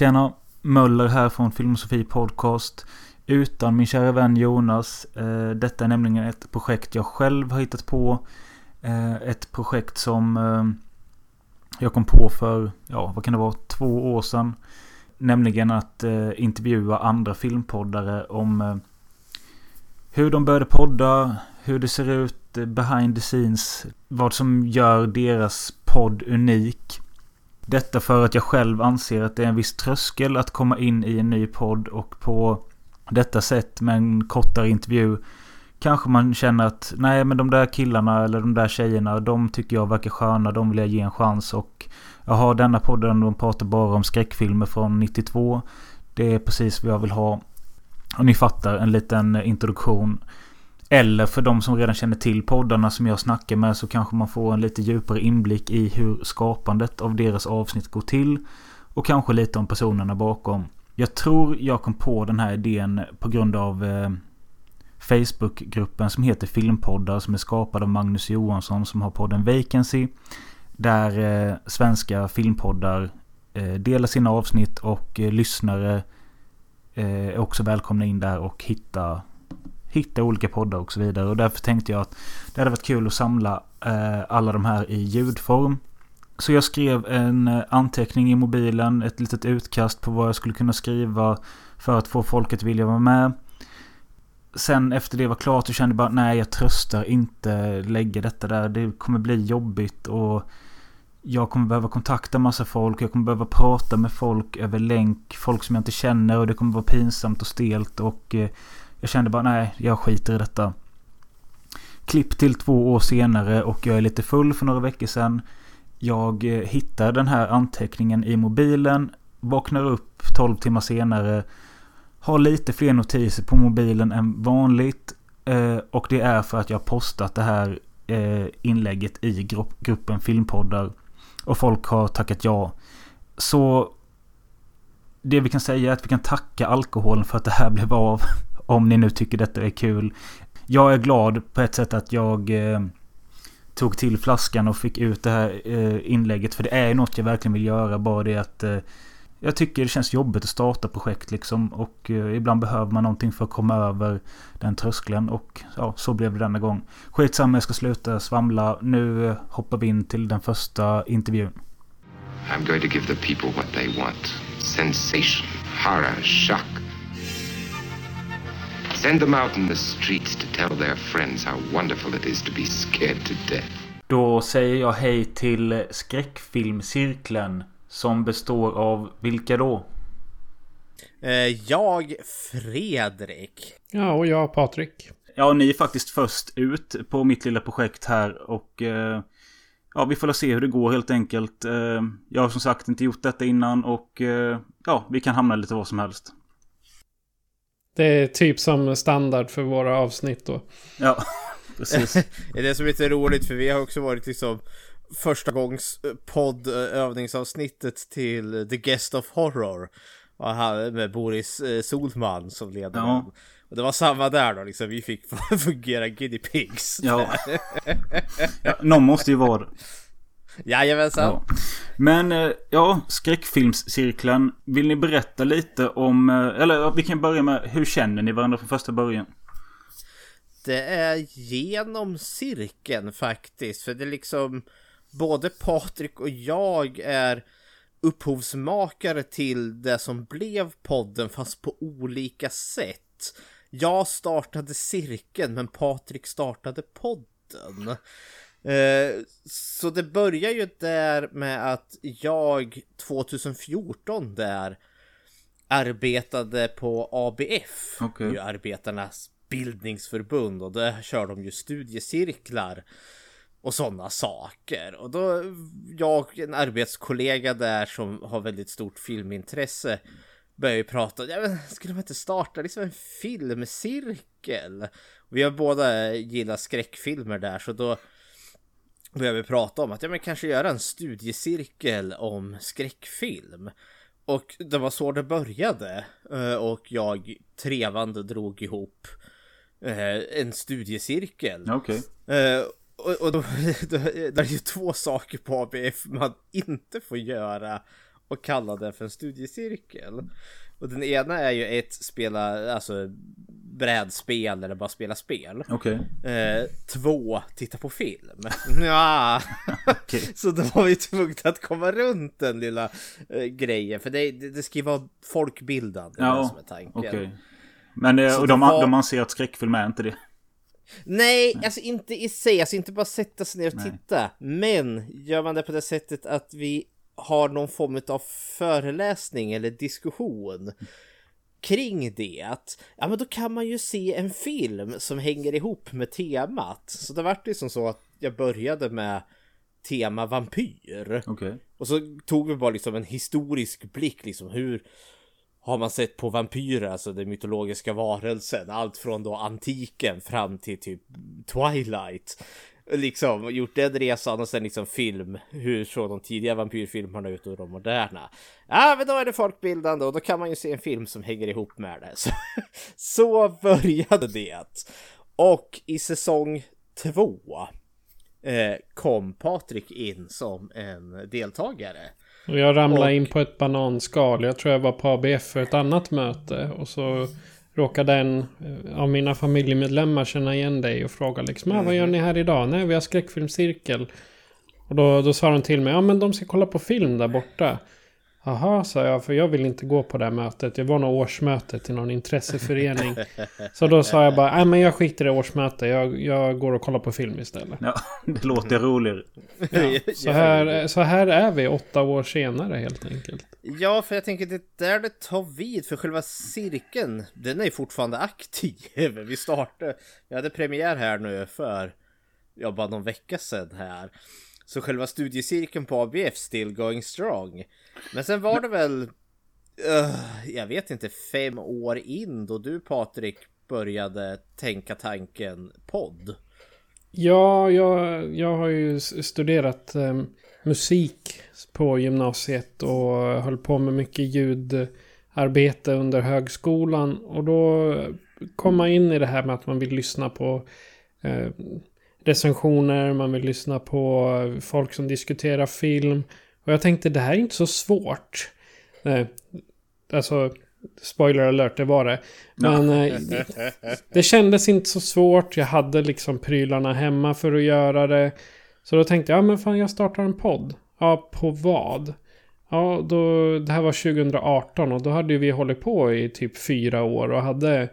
Tjena! Möller här från Filmosofi Podcast. Utan min kära vän Jonas. Eh, detta är nämligen ett projekt jag själv har hittat på. Eh, ett projekt som eh, jag kom på för, ja vad kan det vara, två år sedan. Nämligen att intervjua andra filmpoddare om hur de började podda, hur det ser ut behind the scenes, vad som gör deras podd unik. Detta för att jag själv anser att det är en viss tröskel att komma in i en ny podd och på detta sätt med en kortare intervju kanske man känner att nej men de där killarna eller de där tjejerna de tycker jag verkar sköna, de vill jag ge en chans och jag har denna podden de pratar bara om skräckfilmer från 92. Det är precis vad jag vill ha. Och ni fattar en liten introduktion. Eller för de som redan känner till poddarna som jag snackar med så kanske man får en lite djupare inblick i hur skapandet av deras avsnitt går till. Och kanske lite om personerna bakom. Jag tror jag kom på den här idén på grund av eh, Facebookgruppen som heter Filmpoddar som är skapad av Magnus Johansson som har podden Vacancy. Där eh, svenska filmpoddar eh, delar sina avsnitt och eh, lyssnare eh, är också välkomna in där och hitta hitta olika poddar och så vidare. Och därför tänkte jag att det hade varit kul att samla eh, alla de här i ljudform. Så jag skrev en eh, anteckning i mobilen, ett litet utkast på vad jag skulle kunna skriva för att få folket att vilja vara med. Sen efter det var klart så kände jag bara nej jag tröstar inte lägga detta där. Det kommer bli jobbigt och jag kommer behöva kontakta massa folk. Jag kommer behöva prata med folk över länk. Folk som jag inte känner och det kommer vara pinsamt och stelt och eh, jag kände bara nej, jag skiter i detta. Klipp till två år senare och jag är lite full för några veckor sedan. Jag eh, hittar den här anteckningen i mobilen. Vaknar upp 12 timmar senare. Har lite fler notiser på mobilen än vanligt. Eh, och det är för att jag postat det här eh, inlägget i gruppen filmpoddar. Och folk har tackat ja. Så det vi kan säga är att vi kan tacka alkoholen för att det här blev av. Om ni nu tycker detta är kul. Jag är glad på ett sätt att jag eh, tog till flaskan och fick ut det här eh, inlägget. För det är något jag verkligen vill göra. Bara det att eh, jag tycker det känns jobbigt att starta projekt liksom. Och eh, ibland behöver man någonting för att komma över den tröskeln. Och ja, så blev det denna gång. Skitsamma, jag ska sluta svamla. Nu eh, hoppar vi in till den första intervjun. I'm going to give the people what they want. Sensation, horror, shock. Send them out in the streets to tell their friends how wonderful it is to be scared to death. Då säger jag hej till skräckfilmcirkeln. Som består av vilka då? Eh, jag, Fredrik. Ja, och jag, Patrik. Ja, ni är faktiskt först ut på mitt lilla projekt här och... Eh, ja, vi får se hur det går helt enkelt. Eh, jag har som sagt inte gjort detta innan och... ja, vi kan hamna lite vad som helst. Det är typ som standard för våra avsnitt då. Ja, precis. det är det som är lite roligt för vi har också varit liksom första gångs eh, poddövningsavsnittet till The Guest of Horror. med Boris eh, Solman som ledare. Ja. Och det var samma där då liksom. Vi fick fungera guinea pigs. Ja. ja någon måste ju vara. Jajamensan. Ja. Men eh, ja, skräckfilmscirkeln. Vill ni berätta lite om... Eh, eller vi kan börja med hur känner ni varandra från första början? Det är genom cirkeln faktiskt. För det är liksom... Både Patrik och jag är upphovsmakare till det som blev podden fast på olika sätt. Jag startade cirkeln men Patrik startade podden. Eh, så det börjar ju där med att jag 2014 där arbetade på ABF, okay. ju arbetarnas bildningsförbund och där kör de ju studiecirklar och sådana saker. Och då jag en arbetskollega där som har väldigt stort filmintresse började ju prata, ja, men skulle man inte starta liksom en filmcirkel? Vi har båda gillat skräckfilmer där så då började vi prata om att ja, men kanske göra en studiecirkel om skräckfilm. Och det var så det började. Eh, och jag trevande drog ihop eh, en studiecirkel. Okay. Eh, och, och då, då, det är ju två saker på ABF man inte får göra och kalla det för en studiecirkel. Och den ena är ju ett spela, alltså brädspel eller bara spela spel. Okej. Eh, två, titta på film. ja. Okej. Så då var vi tvungna att komma runt den lilla eh, grejen. För det, det, det ska ju vara folkbildande. Ja, som är tanken. okej. Men eh, och de, var- de anser att skräckfilm är inte det. Nej, alltså inte i sig, alltså inte bara sätta sig ner och Nej. titta. Men gör man det på det sättet att vi har någon form av föreläsning eller diskussion kring det, ja men då kan man ju se en film som hänger ihop med temat. Så det vart ju som så att jag började med tema vampyr. Okej. Och så tog vi bara liksom en historisk blick liksom hur har man sett på vampyrer, alltså den mytologiska varelsen, allt från då antiken fram till typ Twilight. Liksom gjort den resan och sen liksom film, hur såg de tidiga vampyrfilmerna ut och de moderna? Ja men då är det folkbildande och då kan man ju se en film som hänger ihop med det. Så, så började det. Och i säsong två eh, kom Patrik in som en deltagare. Och jag ramlade Och- in på ett bananskal. Jag tror jag var på ABF för ett annat möte. Och så råkade en eh, av mina familjemedlemmar känna igen dig och fråga liksom ah, vad gör ni här idag? Nej, vi har skräckfilmscirkel. Och då, då sa de till mig, ja men de ska kolla på film där borta. Jaha, sa jag, för jag vill inte gå på det här mötet. Det var något årsmöte till någon intresseförening. Så då sa jag bara, nej men jag skiter i årsmöte. Jag, jag går och kollar på film istället. Ja, det låter roligare. Så här, så här är vi åtta år senare helt enkelt. Ja, för jag tänker det är där det tar vid, för själva cirkeln, den är ju fortfarande aktiv. Vi startade, vi hade premiär här nu för, ja, bara någon vecka sedan här. Så själva studiecirkeln på ABF still going strong. Men sen var det väl, eh, jag vet inte, fem år in då du Patrik började tänka tanken podd. Ja, jag, jag har ju studerat eh, musik på gymnasiet och höll på med mycket ljudarbete under högskolan. Och då kom man in i det här med att man vill lyssna på eh, recensioner, man vill lyssna på folk som diskuterar film. Och jag tänkte det här är inte så svårt. Eh, alltså, spoiler alert, det var det. Men eh, det kändes inte så svårt. Jag hade liksom prylarna hemma för att göra det. Så då tänkte jag, ja men fan jag startar en podd. Ja, på vad? Ja, då, det här var 2018 och då hade vi hållit på i typ fyra år och hade,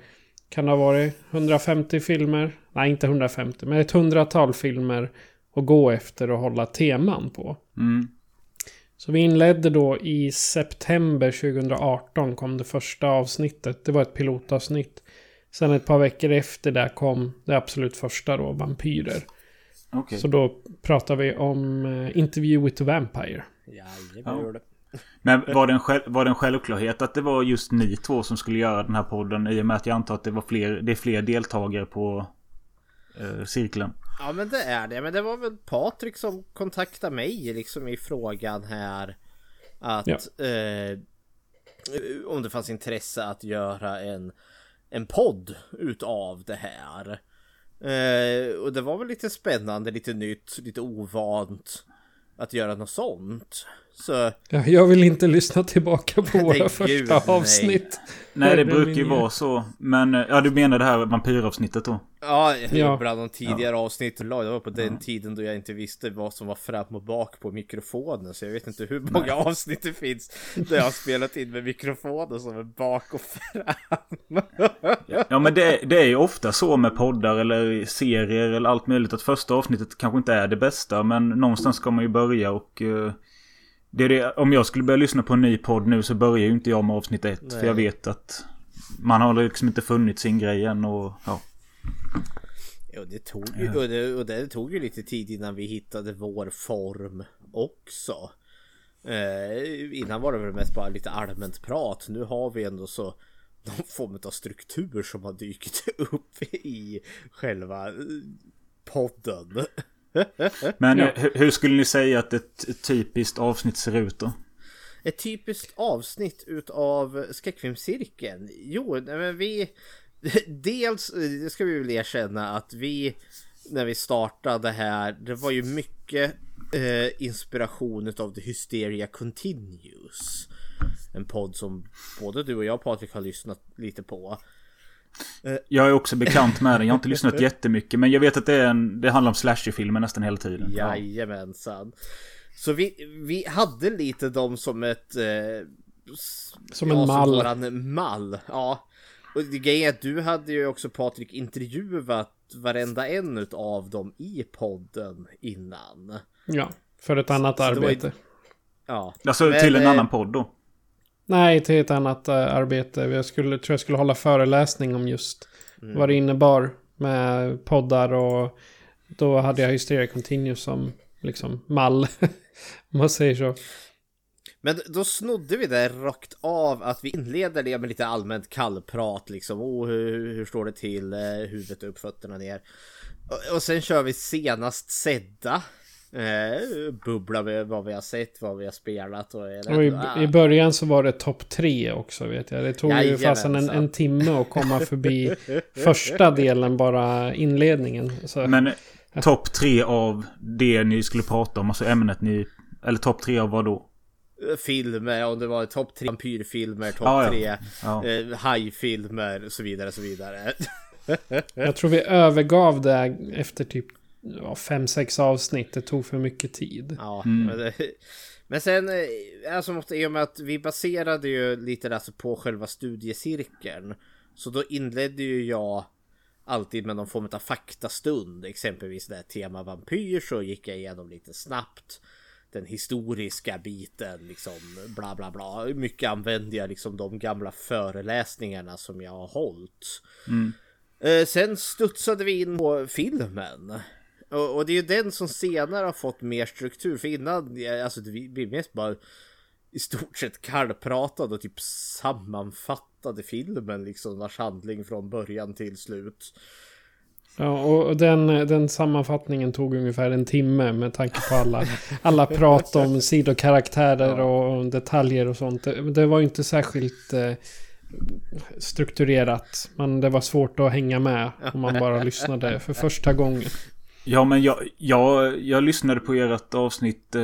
kan det ha varit 150 filmer? Nej, inte 150, men ett hundratal filmer att gå efter och hålla teman på. Mm. Så vi inledde då i september 2018 kom det första avsnittet. Det var ett pilotavsnitt. Sen ett par veckor efter det kom det absolut första då, Vampyrer. Okej. Så då pratar vi om eh, Interview with the Vampire. Ja. gjorde det. Men var det, en själv, var det en självklarhet att det var just ni två som skulle göra den här podden? I och med att jag antar att det, var fler, det är fler deltagare på eh, cirkeln. Ja men det är det. Men det var väl Patrik som kontaktade mig liksom i frågan här. Att Ja. eh, om det fanns intresse att göra en, en podd utav det här. Eh, och det var väl lite spännande, lite nytt, lite ovant att göra något sånt. Så Ja, jag vill inte lyssna tillbaka på våra Nej, första gud, nej. avsnitt. Nej, det brukar ju vara så. Men eh, ja, du menar det här vampyravsnittet då? ja, Ja. bland de tidigare avsnitten la det var på den tiden då jag inte visste vad som var fram och bak på mikrofonen. Så jag vet inte hur många avsnitt det finns där jag har spelat in med mikrofonen som är bak och fram. Ja men det, det är ju ofta så med poddar eller serier eller allt möjligt att första avsnittet kanske inte är det bästa men någonstans ska man ju börja och eh, det är det, om jag skulle börja lyssna på en ny podd nu så börjar ju inte jag med avsnitt ett Nej. för jag vet att man har liksom inte funnit sin grej än och ja. Ja, det tog ju, och det, och det tog ju lite tid innan vi hittade vår form också. Eh, innan var det väl mest bara lite allmänt prat. Nu har vi ändå så någon form av struktur som har dykt upp i själva podden. Men Ja. hur, skulle ni säga att ett, typiskt avsnitt ser ut då? Ett typiskt avsnitt utav skräckfilmscirkeln. Jo, men vi... Dels, det ska vi väl erkänna att vi... När vi startade här, det var ju mycket eh, inspiration av The Hysteria Continues. En podd som både du och jag Patrik har lyssnat lite på. Jag är också bekant med den. Jag har inte lyssnat jättemycket. Men jag vet att det, är en, det handlar om slasherfilmer nästan hela tiden. Ja. Jajamensan. Så vi, vi hade lite dem som ett... Eh, som en mall. Som våran mall. Ja. Och det grejen är att du hade ju också Patrik intervjuat varenda en av dem i podden innan. Ja, för ett annat så arbete. Ju... Ja. Alltså till en annan podd då? Nej, till ett annat uh, arbete. Jag skulle, tror jag skulle hålla föreläsning om just mm. vad det innebar med poddar och då hade jag Hysteria Continuous som liksom mall. Om man säger så. Men då snodde vi det rakt av att vi inleder det med lite allmänt kallprat liksom. Oh, hur, hur står det till? Eh, huvudet upp, fötterna ner. Och, och sen kör vi senast sedda. Eh, bubbla med vad vi har sett, vad vi har spelat och... och i, i, början så var det topp tre också vet jag. Det tog ja, ju fasen en, en timme att komma förbi första delen, bara inledningen. Så. Men topp tre av det ni skulle prata om, alltså ämnet ni... Eller topp tre av vad då? filmer, om det var topp tre vampyrfilmer, topp ah, tre ja. eh, hajfilmer och så vidare, så vidare. Jag tror vi övergav det efter typ ja, fem, sex avsnitt. Det tog för mycket tid. Ja, mm. men, det, men sen, eh, alltså måste, i och med att vi baserade ju lite alltså på själva studiecirkeln. Så då inledde ju jag alltid med någon form av faktastund. Exempelvis det här tema vampyr så gick jag igenom lite snabbt den historiska biten liksom bla bla bla. Mycket använder jag liksom de gamla föreläsningarna som jag har hållit. Mm. Eh, sen studsade vi in på filmen. Och, och, det är ju den som senare har fått mer struktur. För innan, alltså vi, vi mest bara i stort sett kallpratade och typ sammanfattade filmen liksom vars handling från början till slut. Ja, och den, den sammanfattningen tog ungefär en timme med tanke på alla, alla prat om sidokaraktärer och detaljer och sånt. Det, det var inte särskilt eh, strukturerat. Men det var svårt att hänga med om man bara lyssnade för första gången. Ja, men jag, jag, jag lyssnade på ert avsnitt. Eh,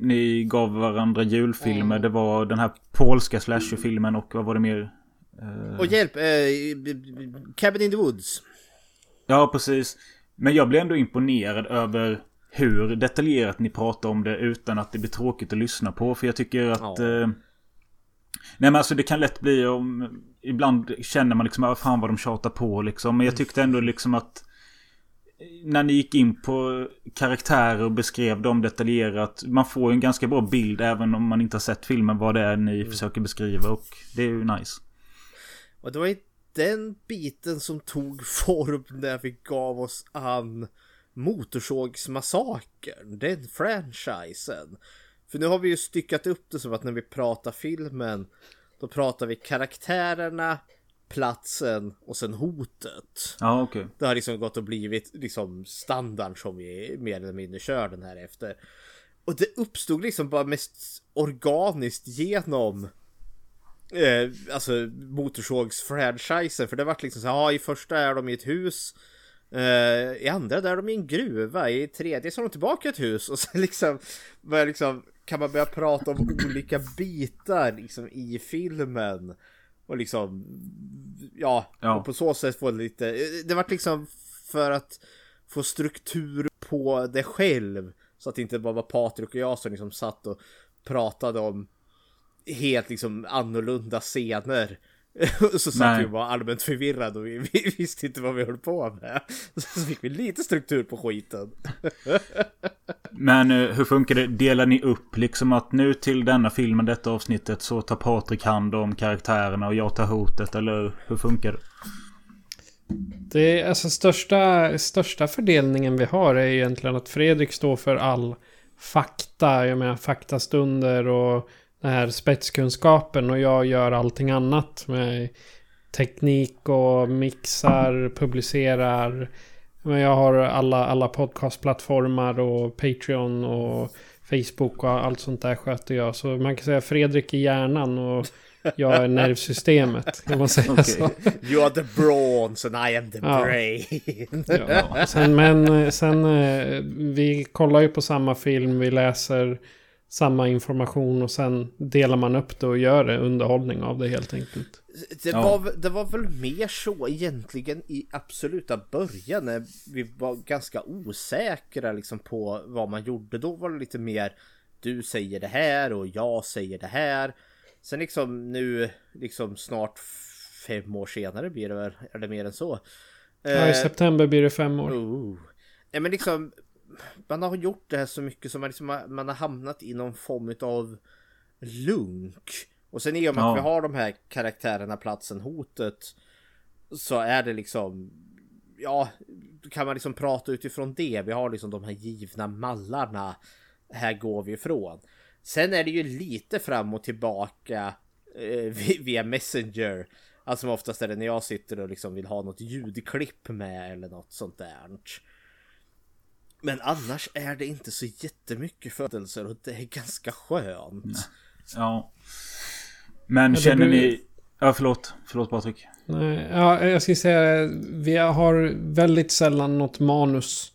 ni gav varandra julfilmer. Mm. Det var den här polska slasherfilmen och vad var det mer? Eh... Och hjälp! Eh, Cabin in the Woods. Ja, precis. Men jag blir ändå imponerad över hur detaljerat ni pratar om det utan att det blir tråkigt att lyssna på. För jag tycker att... Ja. Eh, nej men alltså det kan lätt bli om... Ibland känner man liksom, att fan vad de tjatar på liksom. Men jag tyckte ändå liksom att... När ni gick in på karaktärer och beskrev dem detaljerat. Man får ju en ganska bra bild även om man inte har sett filmen vad det är ni mm. försöker beskriva. Och det är ju nice. Och det var den biten som tog form när vi gav oss an Motorsågsmassakern, den franchisen. För nu har vi ju styckat upp det som att när vi pratar filmen då pratar vi karaktärerna, platsen och sen hotet. Ja. Okay. Det har liksom gått och blivit liksom standard som vi mer eller mindre kör den här efter. Och det uppstod liksom bara mest organiskt genom eh, alltså motorsågsfranchisen. För det vart liksom så ja i första är de i ett hus. Eh, I andra där är de i en gruva. I tredje så är de tillbaka i ett hus. Och sen liksom, börjar liksom kan man börja prata om olika bitar liksom i filmen. Och liksom, ja, ja. Och på så sätt få lite, det vart liksom för att få struktur på det själv. Så att det inte bara var Patrik och jag som liksom satt och pratade om helt liksom annorlunda scener. så satt vi och var allmänt förvirrade och vi, vi, visste inte vad vi höll på med. Så fick vi lite struktur på skiten. Men eh, hur funkar det? Delar ni upp liksom att nu till denna filmen, detta avsnittet så tar Patrik hand om karaktärerna och jag tar hotet eller hur funkar det? Det är alltså största, största fördelningen vi har är egentligen att Fredrik står för all fakta. Jag menar faktastunder och den här spetskunskapen och jag gör allting annat med teknik och mixar, publicerar. Men jag har alla, alla podcastplattformar och Patreon och Facebook och allt sånt där sköter jag. Så man kan säga Fredrik i hjärnan och jag är nervsystemet. Kan man säga Okej. så. You are the bronze and I am the Ja. brain. Ja, sen, men sen, eh, vi kollar ju på samma film, vi läser samma information och sen delar man upp det och gör det underhållning av det helt enkelt. Det, Ja. var, det var väl mer så egentligen i absoluta början när vi var ganska osäkra liksom på vad man gjorde. Då var det lite mer du säger det här och jag säger det här. Sen liksom nu liksom snart fem år senare blir det väl, är det mer än så. Ja, i Eh, september blir det fem år. Oh. Nej men liksom Man har gjort det här så mycket som man, liksom, har- man har hamnat i någon form av lunk. Och sen i och med Ja. att vi har de här karaktärerna, platsen, hotet. Så är det liksom Ja, kan man liksom prata utifrån det. Vi har liksom de här givna mallarna. Här går vi ifrån. Sen är det ju lite fram och tillbaka eh, vi- via Messenger. Alltså oftast är det när jag sitter och liksom vill ha något ljudklipp med eller något sånt där. Men annars är det inte så jättemycket födelser och det är ganska skönt. Ja. Men det känner blir- ni... Ja, förlåt. Förlåt Patrik. Nej, ja, jag ska säga, vi har väldigt sällan något manus.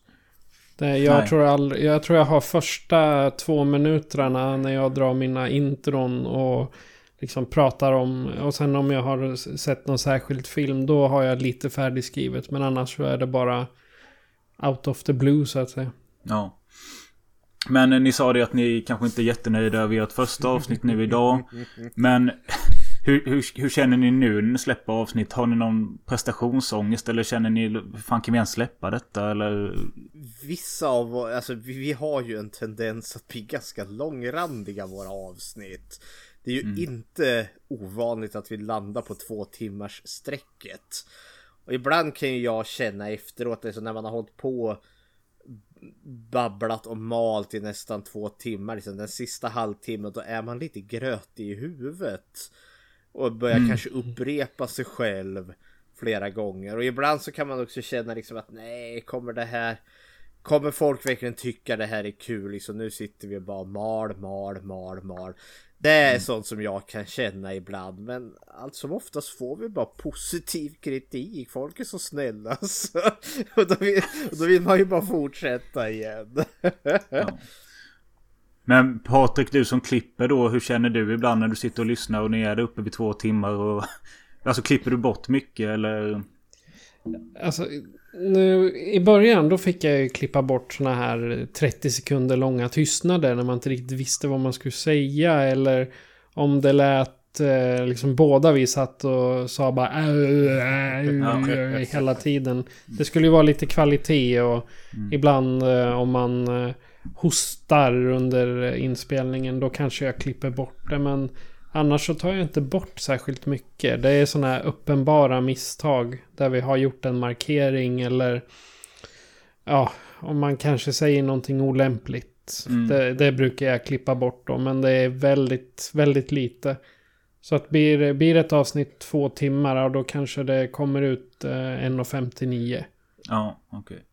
Det, jag, Nej. tror all, jag tror jag har första två minuterna när jag drar mina intron och liksom pratar om... Och sen om jag har sett någon särskild film, då har jag lite färdigskrivet. Men annars så är det bara out of the blue så att säga. Ja. Men eh, ni sa det att ni kanske inte är jättenöjda över ert första avsnitt nu idag. Men hur, hur, hur känner ni nu när ni släpper avsnitt? Har ni någon prestationsångest? Eller känner ni, hur fan kan vi ens släppa detta? Eller? Vissa av alltså vi, vi har ju en tendens att bli ganska långrandiga våra avsnitt. Det är ju inte ovanligt att vi landar på två timmars sträcket. Och ibland kan ju jag känna efteråt, alltså när man har hållit på babblat och malt i nästan två timmar, liksom den sista halvtimmen, då är man lite grötig i huvudet. Och börjar kanske upprepa sig själv flera gånger. Och ibland så kan man också känna liksom att nej, kommer det här Kommer folk verkligen tycka det här är kul? Liksom, nu sitter vi bara mal, mal, mal, mal. Det är sånt som jag kan känna ibland. Men allt som oftast får vi bara positiv kritik. Folk är så snälla. Så. Och, då vill, och då vill man ju bara fortsätta igen. Ja. Men Patrik, du som klipper då, hur känner du ibland när du sitter och lyssnar och ni är där uppe vid två timmar? Och, alltså klipper du bort mycket eller? Alltså, nu, i början då fick jag ju klippa bort såna här 30 sekunder långa tystnader när man inte riktigt visste vad man skulle säga eller om det lät eh, liksom båda vi satt och sa bara hela tiden. Det skulle ju vara lite kvalitet och ibland eh, om man eh, hostar under inspelningen då kanske jag klipper bort det men Annars så tar jag inte bort särskilt mycket. Det är sådana här uppenbara misstag. Där vi har gjort en markering eller... Ja, om man kanske säger någonting olämpligt. Mm. Det, det brukar jag klippa bort då. Men det är väldigt, väldigt lite. Så att blir, blir ett avsnitt två timmar, då kanske det kommer ut eh, 1.59. Ja, okej.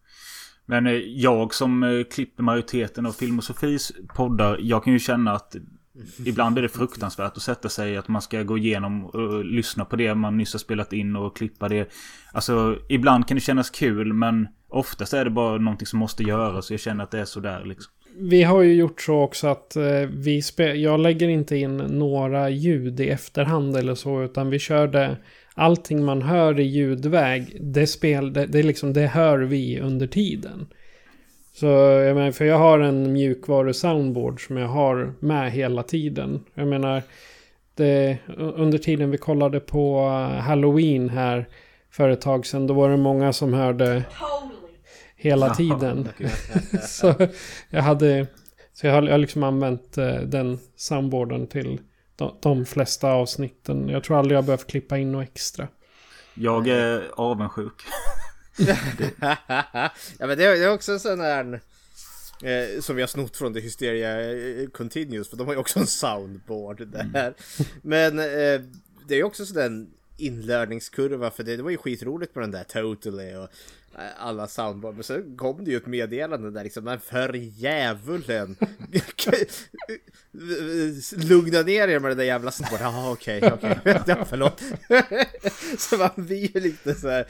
Men eh, jag som eh, klipper majoriteten av Film och Sofies poddar, jag kan ju känna att ibland är det fruktansvärt att sätta sig att man ska gå igenom och lyssna på det man nyss har spelat in och klippa det. Alltså, ibland kan det kännas kul, men oftast är det bara någonting som måste göras. och jag känner att det är sådär liksom. Vi har ju gjort så också att eh, vi jag lägger inte in några ljud i efterhand eller så. Utan vi körde allting man hör i ljudväg. Det, spel, det, det, är liksom, det hör vi under tiden. Så jag menar, för jag har en mjukvaru soundboard som jag har med hela tiden. Jag menar, det, under tiden vi kollade på eh, Halloween här för ett tag sedan. Då var det många som hörde hela tiden. så jag hade... Så jag har, jag har liksom använt eh, den soundboarden till de, de flesta avsnitten. Jag tror aldrig jag behövt klippa in något extra. Jag är avundsjuk. ja men det är, också en sån här eh, som vi har snott från The Hysteria eh, Continuous för de har ju också en soundboard där. Men eh, det är ju också sådär inlärningskurva för det, det var ju skitroligt med den där Totally och alla soundboard. Men sen kom det ju ett meddelande där liksom, men för djävulen. Lugna ner er med det där jävla snabbt. Ja okej, okej. Ja, förlåt. så man blir ju lite så här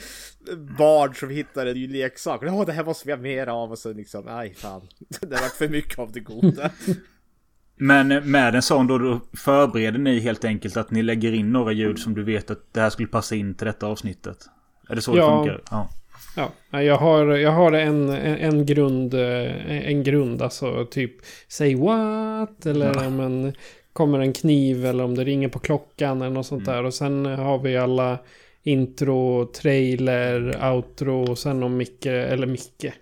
barn som hittar en ny leksak. Ja, det här måste vi ha mer av och så liksom, aj fan. Det har varit för mycket av det goda. Men med en sån då, då förbereder ni helt enkelt att ni lägger in några ljud som du vet att det här skulle passa in till detta avsnittet? Är det så ja. det funkar? Ja. Ja, jag har, jag har en, en, grund, en grund, alltså typ Say what? Eller ja. men kommer en kniv eller om det ringer på klockan eller något sånt mm. där. Och sen har vi alla intro, trailer, outro och sen om Micke, eller Micke.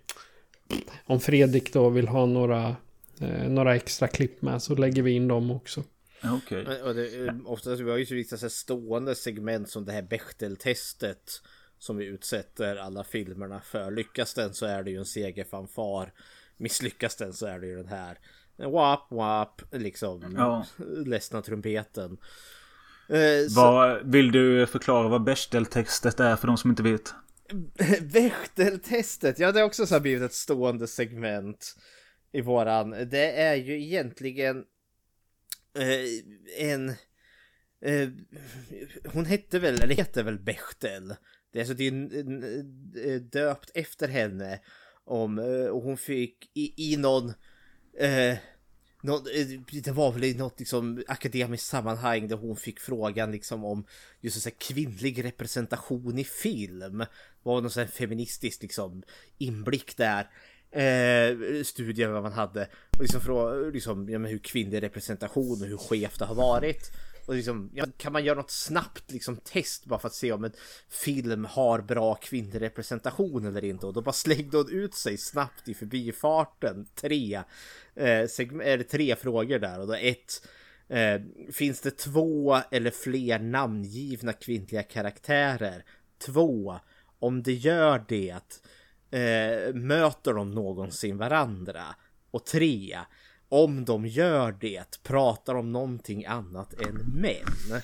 Om Fredrik då vill ha några eh, några extra klipp med så lägger vi in dem också. Okej. Okay. oftast vi har ju vissa stående segment som det här Bechtel-testet som vi utsätter alla filmerna för. Lyckas den så är det ju en segerfanfar. Misslyckas den så är det ju den här wap wap liksom ja. ledsna trumpeten. Eh, vad, så... Vill du förklara vad Bechdel-testet är för de som inte vet? Bechdel-testet, ja det är också så blivit ett stående segment i våran. Det är ju egentligen eh, en... Eh, hon hette väl, eller heter väl Bechtel. Det är alltså det är eh, döpt efter henne. Om, eh, och hon fick i, i någon... Eh, någon, eh, det var väl i något liksom akademiskt sammanhang där hon fick frågan liksom om just så kvinnlig representation i film. Det var någon sån här feministisk liksom inblick där eh, studier vad man hade. Och liksom, för, liksom ja, men hur kvinnlig representation och hur skevt det har varit. Och liksom, ja, kan man göra något snabbt liksom, test bara för att se om en film har bra kvinnlig representation eller inte? Och då bara slängde hon ut sig snabbt i förbifarten. Tre, eh, eller tre frågor där och då ett. Eh, finns det två eller fler namngivna kvinnliga karaktärer? Två, om det gör det eh, möter de någonsin varandra? Och tre, om de gör det pratar om någonting annat än män.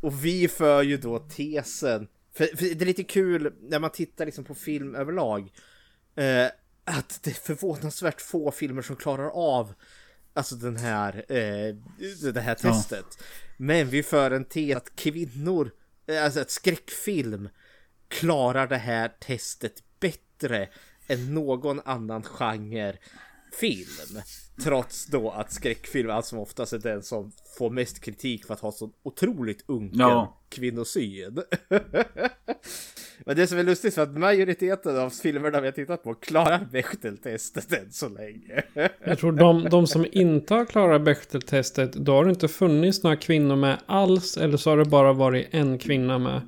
Och vi för ju då tesen, för, för det är lite kul när man tittar liksom på film överlag, eh, att det är förvånansvärt få filmer som klarar av Alltså den här, eh, det här testet. Ja. Men vi för en tes att kvinnor, eh, alltså ett skräckfilm klarar det här testet bättre än någon annan genre film. Trots då att skräckfilm allt som oftast är den som får mest kritik för att ha så otroligt unken ja. kvinnosyn. Men det som är lustigt för att majoriteten av filmerna vi har tittat på klarar Bechteltestet än så länge. Jag tror de, de som inte har klarat Bechteltestet, då har det inte funnits några kvinnor med alls. Eller så har det bara varit en kvinna med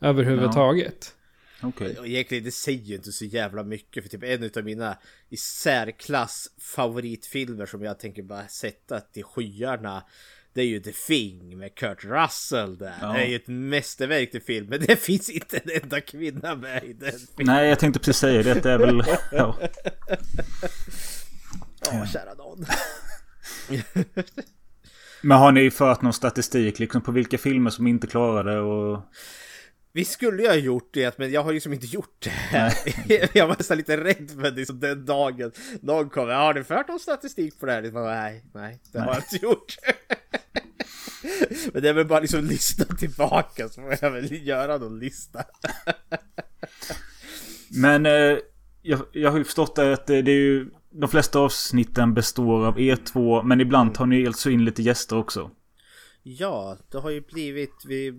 överhuvudtaget. Okay. Och egentligen det säger ju inte så jävla mycket för typ en av mina i särklass favoritfilmer som jag tänker bara sätta till skyarna det är ju The Thing med Kurt Russell där. Ja. Det är ju ett mästerverk till film. Men det finns inte en enda kvinna med i den filmen. Nej, jag tänkte precis säga det. Det är väl... Ja, ja kära någon. Men har ni fört någon statistik liksom på vilka filmer som inte klarade och... Vi skulle ju ha gjort det, men jag har ju liksom inte gjort det. jag var nästan lite rädd för det liksom den dagen någon kommer. Har du fört någon statistik på det här? Nej, nej, det nej. har jag inte gjort. men det är väl bara liksom lista tillbaka så får jag väl göra någon lista. men eh, jag, jag har ju förstått att det, det är ju de flesta avsnitten består av er två, men ibland tar ni alltså in lite gäster också. Ja, det har ju blivit, vi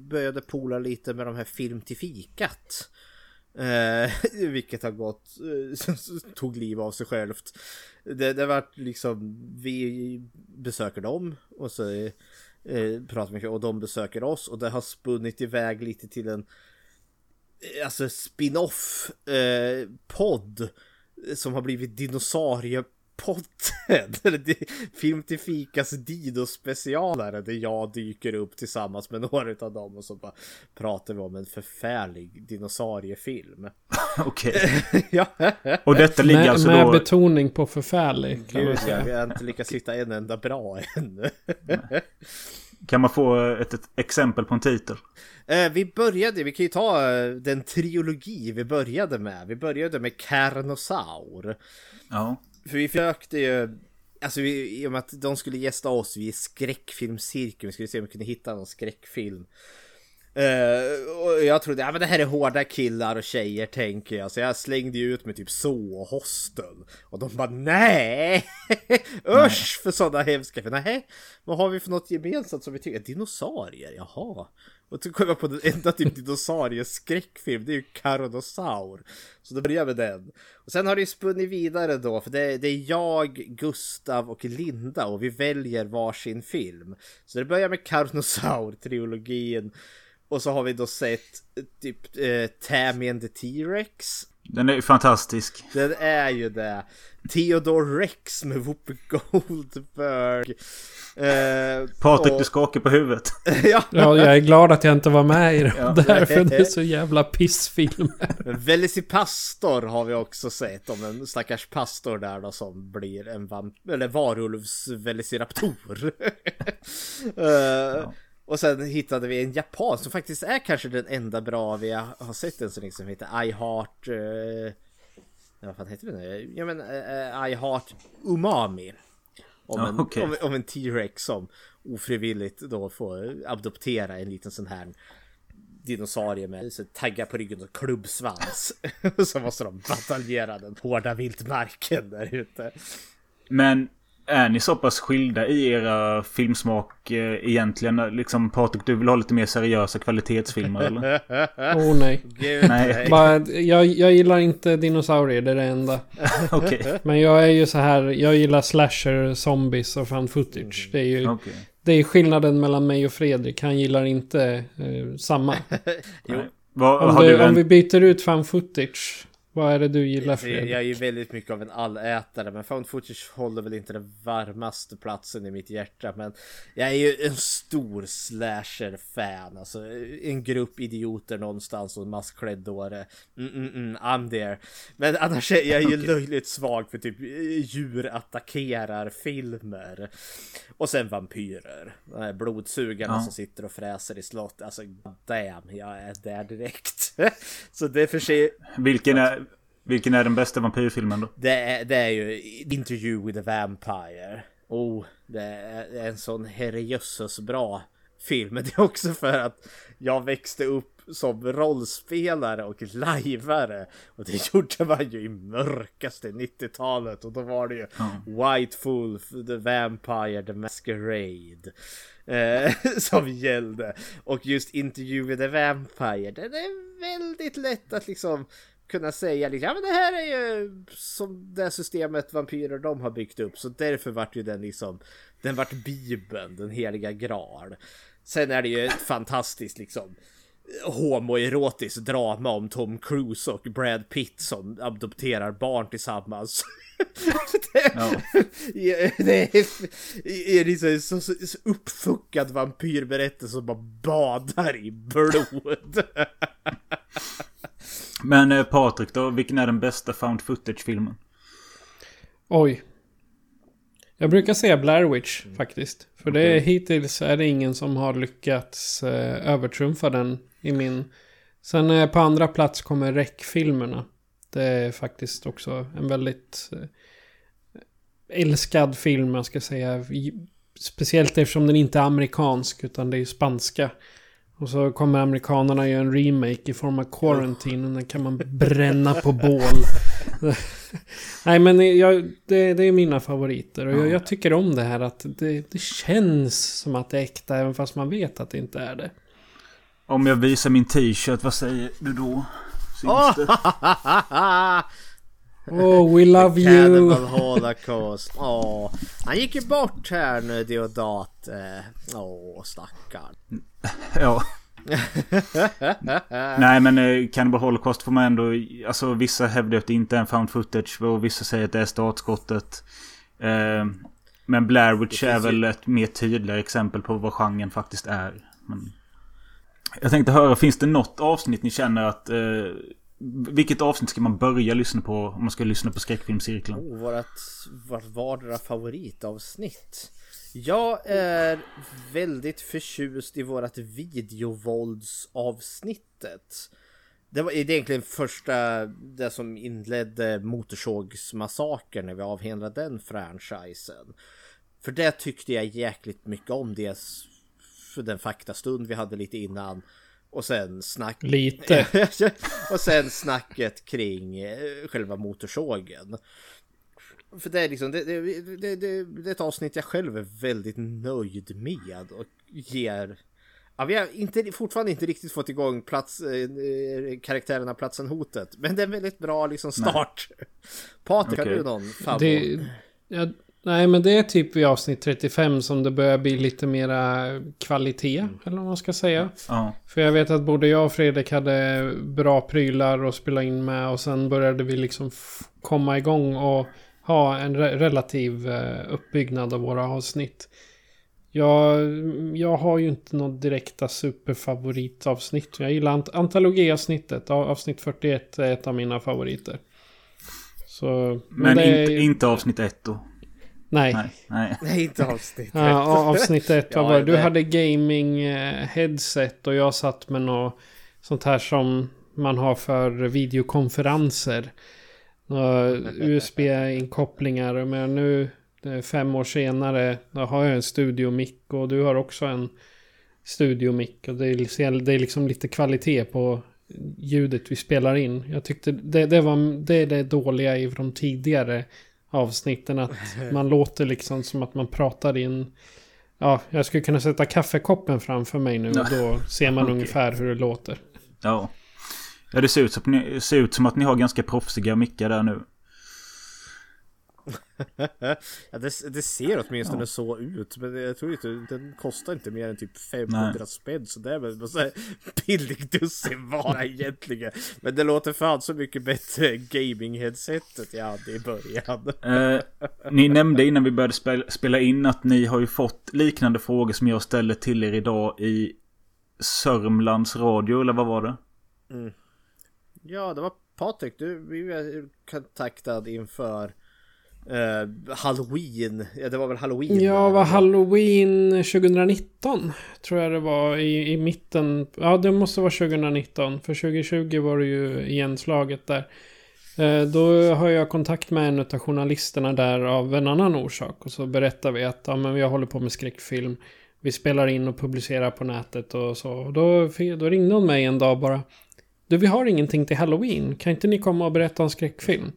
började pola lite med de här film till fikat. Eh, vilket har gått, eh, tog liv av sig självt. Det, det vart liksom, vi besöker dem och så eh, pratar vi och de besöker oss och det har spunnit iväg lite till en eh, alltså spin-off eh, podd som har blivit dinosaurie eller Film till Fikas Dido-specialare där jag dyker upp tillsammans med några av dem och så bara pratar vi om en förfärlig dinosauriefilm. Okej. ja. Och detta ligger med, alltså med då... betoning på förfärlig. Gud, ja, vi har inte lyckats hitta en enda bra än. Kan man få ett, ett exempel på en titel? Eh, vi började, vi kan ju ta eh, den trilogi vi började med. Vi började med Carnosaur. Ja. För vi försökte ju, alltså vi, i och med att de skulle gästa oss, vi är skräckfilmscirkeln, vi skulle se om vi kunde hitta någon skräckfilm. Uh, och jag trodde, ja men det här är hårda killar och tjejer tänker jag. Så jag slängde ju ut med typ så och hostel. Och de bara nej! Usch för sådana hemska. För nej, vad har vi för något gemensamt som vi tycker? Dinosaurier, jaha. Och så kollar jag på den enda typ dinosaurieskräckfilm, det är ju Karonosaur. Så då börjar jag med den. Och sen har det ju spunnit vidare då, för det, det, är jag, Gustav och Linda och vi väljer varsin film. Så det börjar med Karonosaur-trilogin. Och så har vi då sett eh, typ eh, Tammy and the T-Rex. Den är ju fantastisk. Den är ju det. Theodore Rex med Whoopi Goldberg. Eh, Patrik, och... du skakar på huvudet. ja. ja, jag är glad att jag inte var med i det ja. där, för det är så jävla pissfilm. Velocipastor har vi också sett om en stackars pastor där då som blir en vamp eller varulvs velociraptor. uh, ja. Och sen hittade vi en japan som faktiskt är kanske den enda bra vi har sett än så länge som heter I Heart... Uh, vad fan heter den? nu? Ja men uh, I Heart Umami. Om en, okay. om, om en T-Rex som ofrivilligt då får adoptera en liten sån här dinosaurie med så taggar på ryggen och klubbsvans. så måste de bataljera den hårda vildmarken där ute. Men är ni så pass skilda i era filmsmak eh, egentligen? Liksom Patrik, du vill ha lite mer seriösa kvalitetsfilmer eller? oh nej. Gud, nej. Bara, jag, jag gillar inte dinosaurier, det är det enda. okay. Men jag är ju så här, jag gillar slasher, zombies och fan footage. Det är ju okay. det är skillnaden mellan mig och Fredrik. Han gillar inte eh, samma. jo. Om, du, en... om vi byter ut fan footage vad är det du gillar Fredrik? Jag är ju väldigt mycket av en allätare men found footage håller väl inte den varmaste platsen i mitt hjärta men jag är ju en stor slasher-fan alltså en grupp idioter någonstans och en massklädd-dåre mm, mm, mm, I'm there men annars är jag ju okay. löjligt svag för typ djur attackerar filmer och sen vampyrer blodsugarna ja. som sitter och fräser i slott alltså damn jag är där direkt så det är för sig vilken är vilken är den bästa vampyrfilmen då? Det är, det är ju Interview with a Vampire. Oh, det är en sån herrejösses bra film. Men det är också för att jag växte upp som rollspelare och lajvare. Och det gjorde man ju i mörkaste 90-talet. Och då var det ju mm. White Wolf, The Vampire, The Masquerade. Eh, som gällde. Och just Interview with a Vampire, den är väldigt lätt att liksom kunna säga liksom, ja men det här är ju som det systemet vampyrer de har byggt upp. Så därför vart ju den liksom, den vart bibeln, den heliga graal. Sen är det ju ett fantastiskt liksom homoerotiskt drama om Tom Cruise och Brad Pitt som adopterar barn tillsammans. det, ja. det är, liksom så, så uppfuckad vampyrberättelse som bara badar i blod. Men eh, Patrik då, vilken är den bästa found footage-filmen? Oj. Jag brukar säga Blair Witch mm. faktiskt. För okay. det hittills är det ingen som har lyckats eh, övertrumfa den i min... Sen eh, på andra plats kommer Rec-filmerna. Det är faktiskt också en väldigt eh, älskad film, jag ska säga. Speciellt eftersom den inte är amerikansk, utan det är spanska. Och så kommer amerikanerna göra en remake i form av Quarantine. Och den kan man bränna på bål. Nej men jag, det, det, är mina favoriter. Och jag, jag, tycker om det här att det, det, känns som att det är äkta. Även fast man vet att det inte är det. Om jag visar min t-shirt, vad säger du då? Oh, we love you! Cannibal Holocaust. Åh, han gick ju bort här nu, Deodat. Åh, oh, stackarn. ja. Nej men eh, Cannibal Holocaust får man ändå... Alltså vissa hävdar att det inte är en found footage och vissa säger att det är startskottet. Eh, men Blair Witch är väl ju... ett mer tydligare exempel på vad genren faktiskt är. Men... Jag tänkte höra, finns det något avsnitt ni känner att... Eh, vilket avsnitt ska man börja lyssna på om man ska lyssna på skräckfilmscirkeln? Oh, vårat, vårt vardera favoritavsnitt. Jag är väldigt förtjust i vårat videovåldsavsnittet. Det var egentligen första, det som inledde Motorsågsmassakern när vi avhindrade den franchisen. För det tyckte jag jäkligt mycket om Dels för den faktastund vi hade lite innan. Och sen snack... Lite. och sen snacket kring eh, själva motorsågen. För det är liksom, det, det, det, det, det är ett avsnitt jag själv är väldigt nöjd med och ger Ja, vi har inte, fortfarande inte riktigt fått igång plats, eh, karaktärerna Platsen Hotet. Men det är en väldigt bra liksom, start. Nej. Patrik, okay. har du någon favorit? Ja, nej, men det är typ i avsnitt 35 som det börjar bli lite mera kvalitet. Mm. Eller vad man ska säga. Ja. För jag vet att både jag och Fredrik hade bra prylar att spela in med. Och sen började vi liksom komma igång och ha en re relativ uh, uppbyggnad av våra avsnitt. Jag, jag har ju inte något direkta superfavoritavsnitt. Jag gillar ant antologiavsnittet. Avsnitt 41 är ett av mina favoriter. Så, men, men inte, är... inte avsnitt 1 då? Nej. Nej, nej. nej inte avsnitt 1. Ja, avsnitt 1 ja, var Du det... hade gaming eh, headset och jag satt med något sånt här som man har för videokonferenser. USB-inkopplingar. Men nu fem år senare då har jag en studiomick och du har också en studiomick. Och det är, det är liksom lite kvalitet på ljudet vi spelar in. Jag tyckte det, det, var, det är det dåliga i de tidigare avsnitten. Att man låter liksom som att man pratar i en... Ja, jag skulle kunna sätta kaffekoppen framför mig nu och då ser man okay. ungefär hur det låter. Ja. Ja, det ser ut, som, ser ut som att ni har ganska proffsiga mickar där nu. ja, det, det ser åtminstone ja. så ut. Men jag tror inte, den kostar inte mer än typ 500 Nej. spänn. Så det är väl en billig dussinvara egentligen. Men det låter fan så mycket bättre än gaming-headsetet jag hade i början. Eh, ni nämnde innan vi började spela, spela in att ni har ju fått liknande frågor som jag ställde till er idag i Sörmlands Radio, eller vad var det? Mm. Ja, det var Patrik. Du, vi var kontaktad inför Uh, Halloween, ja det var väl Halloween? Ja, var Halloween 2019. Tror jag det var i, i mitten. Ja, det måste vara 2019. För 2020 var det ju igenslaget där. Uh, då har jag kontakt med en av journalisterna där av en annan orsak. Och så berättar vi att ja, men vi håller på med skräckfilm. Vi spelar in och publicerar på nätet och så. Och då, då ringde hon mig en dag bara. Du, vi har ingenting till Halloween. Kan inte ni komma och berätta om skräckfilm?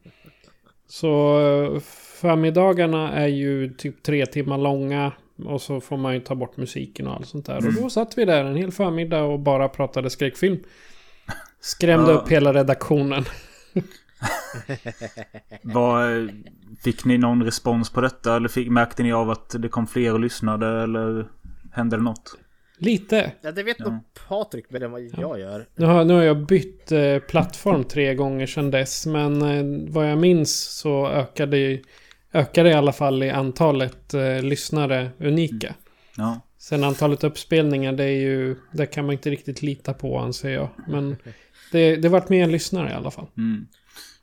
Så eh, förmiddagarna är ju typ tre timmar långa. Och så får man ju ta bort musiken och allt sånt där. Och då satt vi där en hel förmiddag och bara pratade skräckfilm. Skrämde upp hela redaktionen. Var, fick ni någon respons på detta? Eller fick, märkte ni av att det kom fler och lyssnade? Eller hände det något? Lite. Ja, det vet ja. nog Patrik mer än vad jag gör. Nu har, nu har jag bytt eh, plattform tre gånger sedan dess. Men eh, vad jag minns så ökade, ökade i alla fall i antalet eh, lyssnare unika. Mm. Ja. Sen antalet uppspelningar, det är ju... Det kan man inte riktigt lita på anser jag. Men det, det vart mer lyssnare i alla fall. Mm.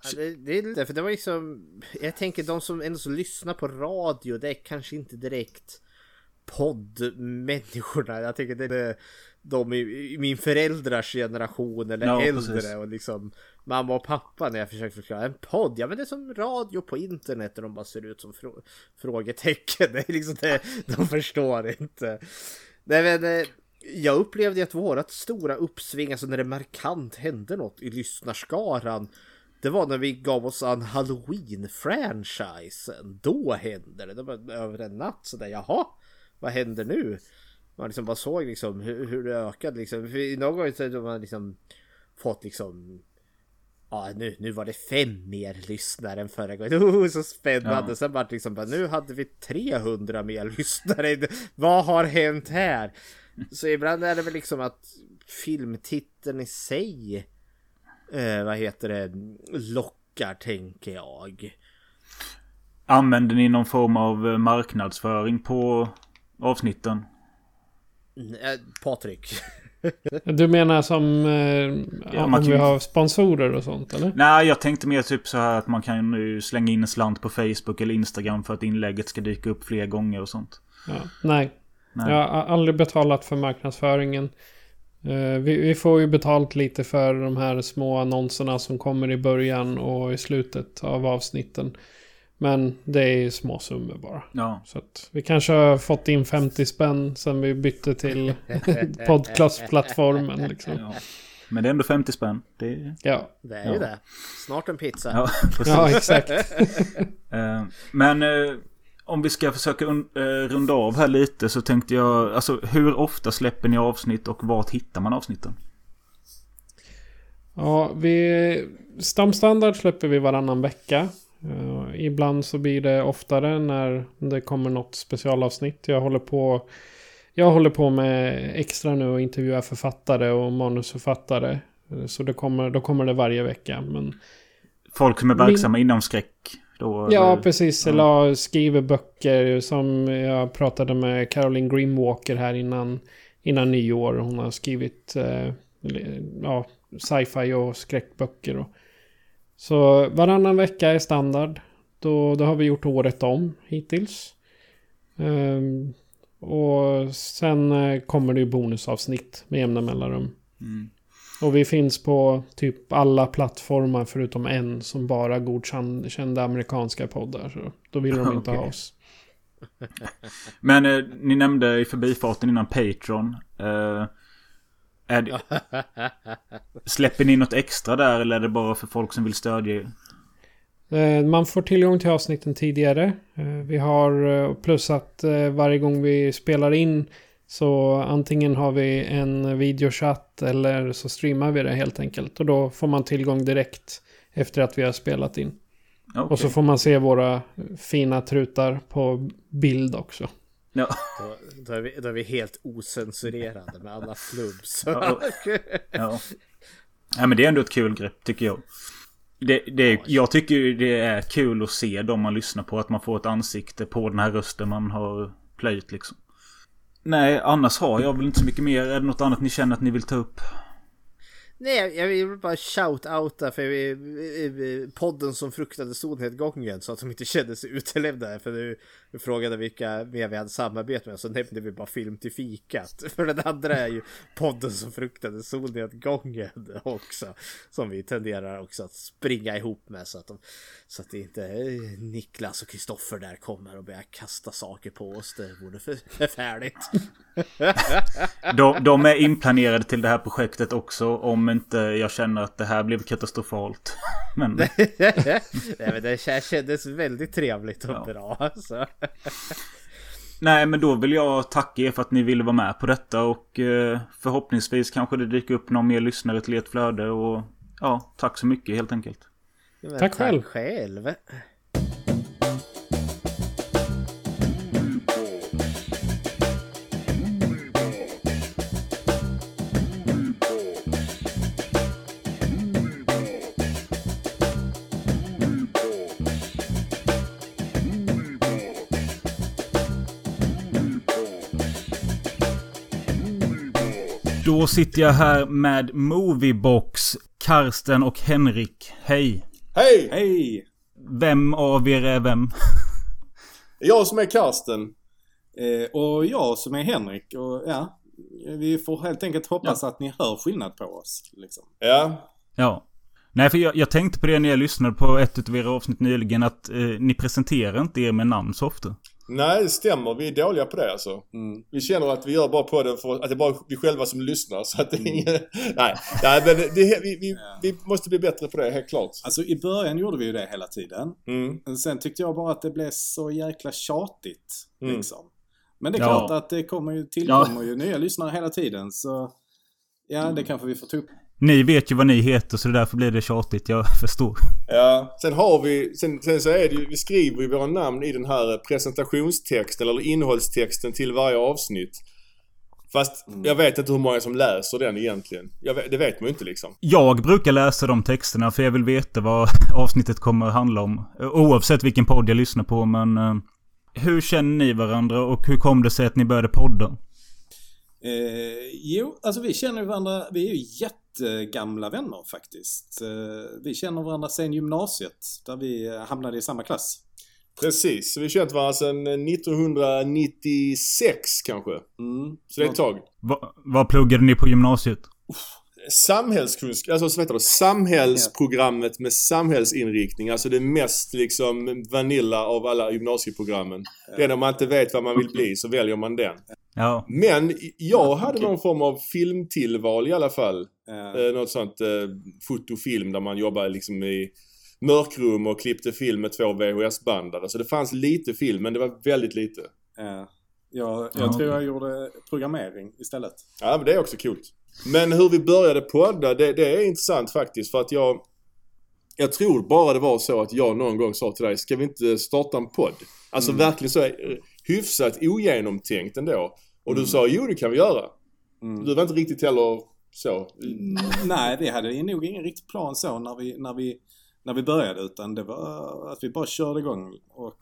Ja, det, det, är lite, för det var liksom... Jag tänker de som ändå så lyssnar på radio, det är kanske inte direkt poddmänniskorna. Jag tänker det är de i, min föräldrars generation eller ja, äldre precis. och liksom mamma och pappa när jag försöker förklara en podd. Ja men det är som radio på internet och de bara ser ut som frå frågetecken. Det är liksom det, de förstår inte. Nej men eh, jag upplevde att vårat stora uppsving, alltså när det markant hände något i lyssnarskaran det var när vi gav oss an Halloween-franchisen. Då hände det. Det var över en natt sådär. Jaha, vad händer nu? Man liksom bara såg liksom hur, hur det ökade liksom. För någon gång så har man liksom fått liksom Ja nu, nu var det fem mer lyssnare än förra gången. Oh, så spännande. Ja. Sen det liksom bara, nu hade vi 300 mer lyssnare. Vad har hänt här? Så ibland är det väl liksom att filmtiteln i sig eh, vad heter det lockar tänker jag. Använder ni någon form av marknadsföring på avsnitten? Patrik. Du menar som eh, Ja, om man kan vi har sponsorer och sånt eller? Nej, jag tänkte mer typ så här att man kan nu slänga in en slant på Facebook eller Instagram för att inlägget ska dyka upp fler gånger och sånt. Ja. Nej. Nej. Jag har aldrig betalat för marknadsföringen. Eh, vi, vi får ju betalt lite för de här små annonserna som kommer i början och i slutet av avsnitten. Men det är små summor bara. Ja. Så att vi kanske har fått in 50 spänn sen vi bytte till podcastplattformen. Liksom. ja. Men det är ändå 50 spänn. Det är... Ja, Det är ju Ja. det. Snart en pizza. Ja, ja exakt. Eh, Men eh, om vi ska försöka eh, runda av här lite så tänkte jag, alltså hur ofta släpper ni avsnitt och vart hittar man avsnitten? Ja, vi... Stamstandard släpper vi varannan vecka. Eh, ibland så blir det oftare när det kommer något specialavsnitt. Jag håller på... Jag håller på med extra nu och intervjuar författare och manusförfattare. Eh, Så det kommer, då kommer det varje vecka. Men Folk som är Min- verksamma inom skräck? Då, Ja, eller? precis. ja. Eller skriver böcker som jag pratade med Caroline Grimwalker här innan, innan nyår. Hon har skrivit eh, ja, sci-fi och skräckböcker. Och. Så varannan vecka är standard. Då, då har vi gjort året om hittills. Ehm, och sen eh, kommer det ju bonusavsnitt med jämna mellanrum. Mm. Och vi finns på typ alla plattformar förutom en som bara godkända amerikanska poddar. Så då vill de inte ha Okej. oss. Men eh, ni nämnde i förbifarten innan Patreon. Eh, det, släpper ni något extra där eller är det bara för folk som vill stödja er? Eh, Man får tillgång till avsnitten tidigare. Eh, Vi har eh, plus att varje gång vi spelar in så antingen har vi en videochatt eller så streamar vi det helt enkelt. Och då får man tillgång direkt efter att vi har spelat in. Ja, Och så får man se våra fina trutar på bild också. Ja. Då, då, är vi, då är vi helt osensurerade med alla flubbs. Ja. Ja. ja, men det är ändå ett kul grepp tycker jag. Det, det, är- jag tycker det är kul att se dem man lyssnar på. Att man får ett ansikte på den här rösten man har plöjt liksom. Nej, annars har jag väl inte så mycket mer. Är det något annat ni känner att ni vill ta upp? Nej, jag vill bara shout-outa för podden som fruktade solnedgången så att de inte kände sig utelämnade. För nu vi frågade vilka mer vi hade samarbete med så nämnde vi bara film till fikat. För den andra är ju podden som fruktade solnedgången också. Som vi tenderar också att springa ihop med så att, de, så att det inte är Niklas och Kristoffer där kommer och börjar kasta saker på oss. Det vore för, förfärligt. De, de är inplanerade till det här projektet också. Om inte jag känner att det här blev katastrofalt. Men Nej men det kändes väldigt trevligt och Ja. bra. Så. nej, men då vill jag tacka er för att ni ville vara med på detta. Och eh, förhoppningsvis kanske det dyker upp någon mer lyssnare till ert flöde. Och ja, tack så mycket helt enkelt. Men Tack själv. själv. Då sitter jag här med Moviebox, Karsten och Henrik. Hej! Hej! Hej! Vem av er är vem? Jag som är Karsten. Eh, och jag som är Henrik. Och ja, vi får helt enkelt hoppas att ni hör skillnad på oss. Liksom. Ja. Ja. Nej, för jag, jag tänkte på det när jag lyssnade på ett av era avsnitt nyligen att eh, ni presenterar inte er med namn så ofta. Nej, det stämmer. Vi är dåliga på det alltså. Mm. Vi känner att vi gör bara på den för att det är bara vi själva som lyssnar. Så att det är ingen... Nej, nej men det, vi, vi, vi måste bli bättre på det, helt klart. Alltså i början gjorde vi ju det hela tiden. Mm. Sen tyckte jag bara att det blev så jäkla tjatigt. Mm. Liksom. Men det är Ja. klart att det kommer ju, tillkommer ju nya lyssnare hela tiden. Så ja, det kanske vi får ta upp. Ni vet ju vad ni heter så därför blir det tjatigt. Jag förstår. Ja, sen har vi, sen, sen så är det ju, vi skriver ju våra namn i den här presentationstexten eller innehållstexten till varje avsnitt. Fast jag vet inte hur många som läser den egentligen. Jag vet, det vet man ju inte liksom. Jag brukar läsa de texterna för jag vill veta vad avsnittet kommer att handla om. Oavsett vilken podd jag lyssnar på men... eh, hur känner ni varandra och hur kom det sig att ni började podda? Eh, jo, alltså vi känner varandra, vi är ju jättegamla vänner faktiskt. Eh, vi känner varandra sen gymnasiet, där vi hamnade i samma klass. Precis, så vi har känt varandra sedan 1996 kanske. Mm. Så det är ett tag. Va, vad pluggade ni på gymnasiet? Samhällskunskap, alltså vad heter det? Samhällsprogrammet med samhällsinriktning. Alltså det mest liksom vanilla av alla gymnasieprogrammen. Det är när man inte vet vad man vill bli så väljer man den. Ja. Men jag hade någon form av filmtillval i alla fall. Eh, Eh, något sånt eh, fotofilm där man jobbar liksom i mörkrum och klippte film med två VHS-bandare. Så det fanns lite film men det var väldigt lite. eh, jag jag Ja, tror jag gjorde programmering istället. Ja men det är också coolt. Men hur vi började podda det, det är intressant faktiskt för att jag Jag tror bara det var så att jag någon gång sa till dig, ska vi inte starta en podd? Alltså verkligen så hyfsat ogenomtänkt ändå. Och du sa, jo det kan vi göra. Mm. Du var inte riktigt heller så. Nej, vi hade nog ingen riktig plan så när vi, när vi, när vi började utan det var att vi bara körde igång och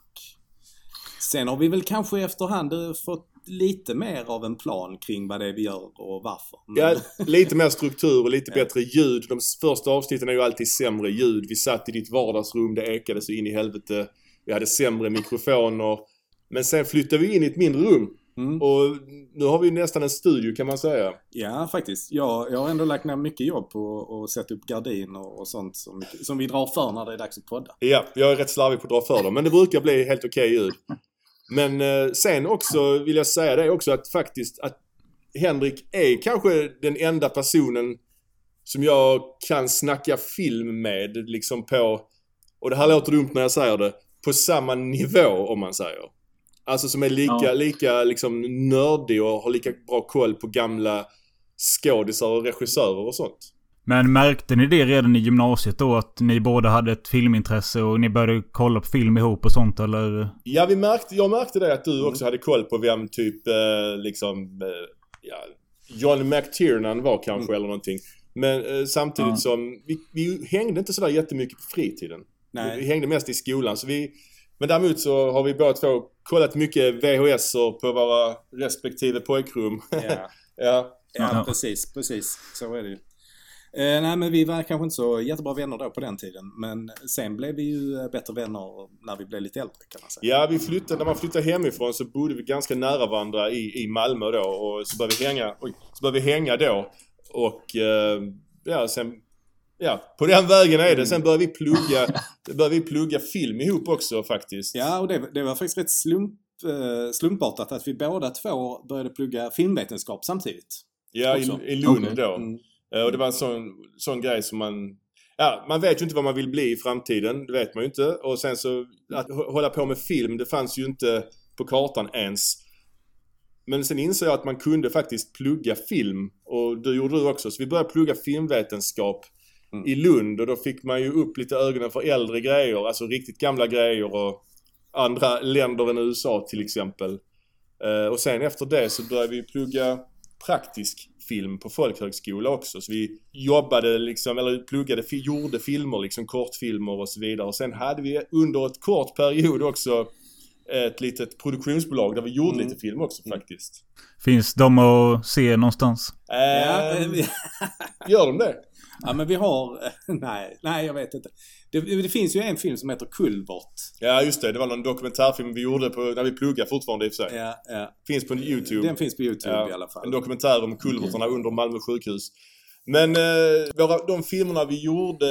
sen har vi väl kanske efterhand fått lite mer av en plan kring vad det är vi gör och varför. Men- Ja, lite mer struktur och lite bättre ljud. De första avsnitten är ju alltid sämre ljud. Vi satt i ditt vardagsrum, det ekade så in i helvete. Vi hade sämre mikrofoner. Men sen flyttade vi in i ett mindre rum. Mm. Och nu har vi nästan en studio kan man säga. Ja, faktiskt. Jag, jag har ändå lagt ner mycket jobb på att sätta upp gardiner och sånt som, som vi drar för när det är dags att podda. Ja, jag är rätt slarvig på att dra för dem. Men det brukar bli helt okej ljud. Men eh, sen också vill jag säga det också att faktiskt att Henrik är kanske den enda personen som jag kan snacka film med liksom på, och det här låter dumt när jag säger det, på samma nivå om man säger. Alltså som är lika, Ja. lika liksom nördig och har lika bra koll på gamla skådisar och regissörer och sånt. Men märkte ni det redan i gymnasiet då? Att ni båda hade ett filmintresse och ni började kolla på film ihop och sånt eller? Ja, vi märkte, jag märkte det att du också hade koll på vem typ eh, liksom eh, ja, John McTiernan var kanske eller någonting. Men eh, samtidigt Ja. som vi, vi hängde inte sådär jättemycket på fritiden. Vi, vi Nej. hängde mest i skolan. Så vi, men däremot så har vi båda två kollat mycket VHS på våra respektive pojkrum. Ja. ja. Ja, precis, precis. Så är det ju. Eh, nej, men vi var kanske inte så jättebra vänner då på den tiden. Men sen blev vi ju eh, bättre vänner när vi blev lite äldre kan man säga. Ja, vi flyttade, när man flyttade hemifrån så bodde vi ganska nära varandra i, i Malmö då och så började vi hänga, oj, så började vi hänga då. Och eh, ja, sen, ja, på den vägen är det. Sen började vi plugga, började vi plugga film ihop också faktiskt. Ja, och det, det var faktiskt rätt slump, eh, slumpartat att vi båda två började plugga filmvetenskap samtidigt. Ja, också. i, i Lund Okej. då. Mm. Eh, Och det var en sån, sån grej som man... Ja, man vet ju inte vad man vill bli i framtiden. Det vet man ju inte. Och sen så att hå- hålla på med film, det fanns ju inte på kartan ens. Men sen insåg jag att man kunde faktiskt plugga film. Och det gjorde du också. Så vi började plugga filmvetenskap Mm. i Lund. Och då fick man ju upp lite ögonen för äldre grejer. Alltså riktigt gamla grejer och andra länder än USA till exempel. Eh, och sen efter det så började vi plugga praktisk film på folkhögskola också. Så vi jobbade liksom, eller pluggade, fi- gjorde filmer liksom, kortfilmer och så vidare. Och sen hade vi under ett kort period också ett litet produktionsbolag där vi gjorde Mm. lite film också faktiskt. Finns de att se någonstans? Ja, vi- Gör de det? Ja, men vi har... Nej, nej jag vet inte. Det, det finns ju en film som heter Kulvert. Ja just det, det var någon dokumentärfilm vi gjorde på, när vi pluggade fortfarande i och för sig. Ja, ja. Finns på YouTube. Den finns på YouTube Ja, i alla fall. En dokumentär om kulverterna under Malmö sjukhus. Men eh, våra, de filmerna vi gjorde,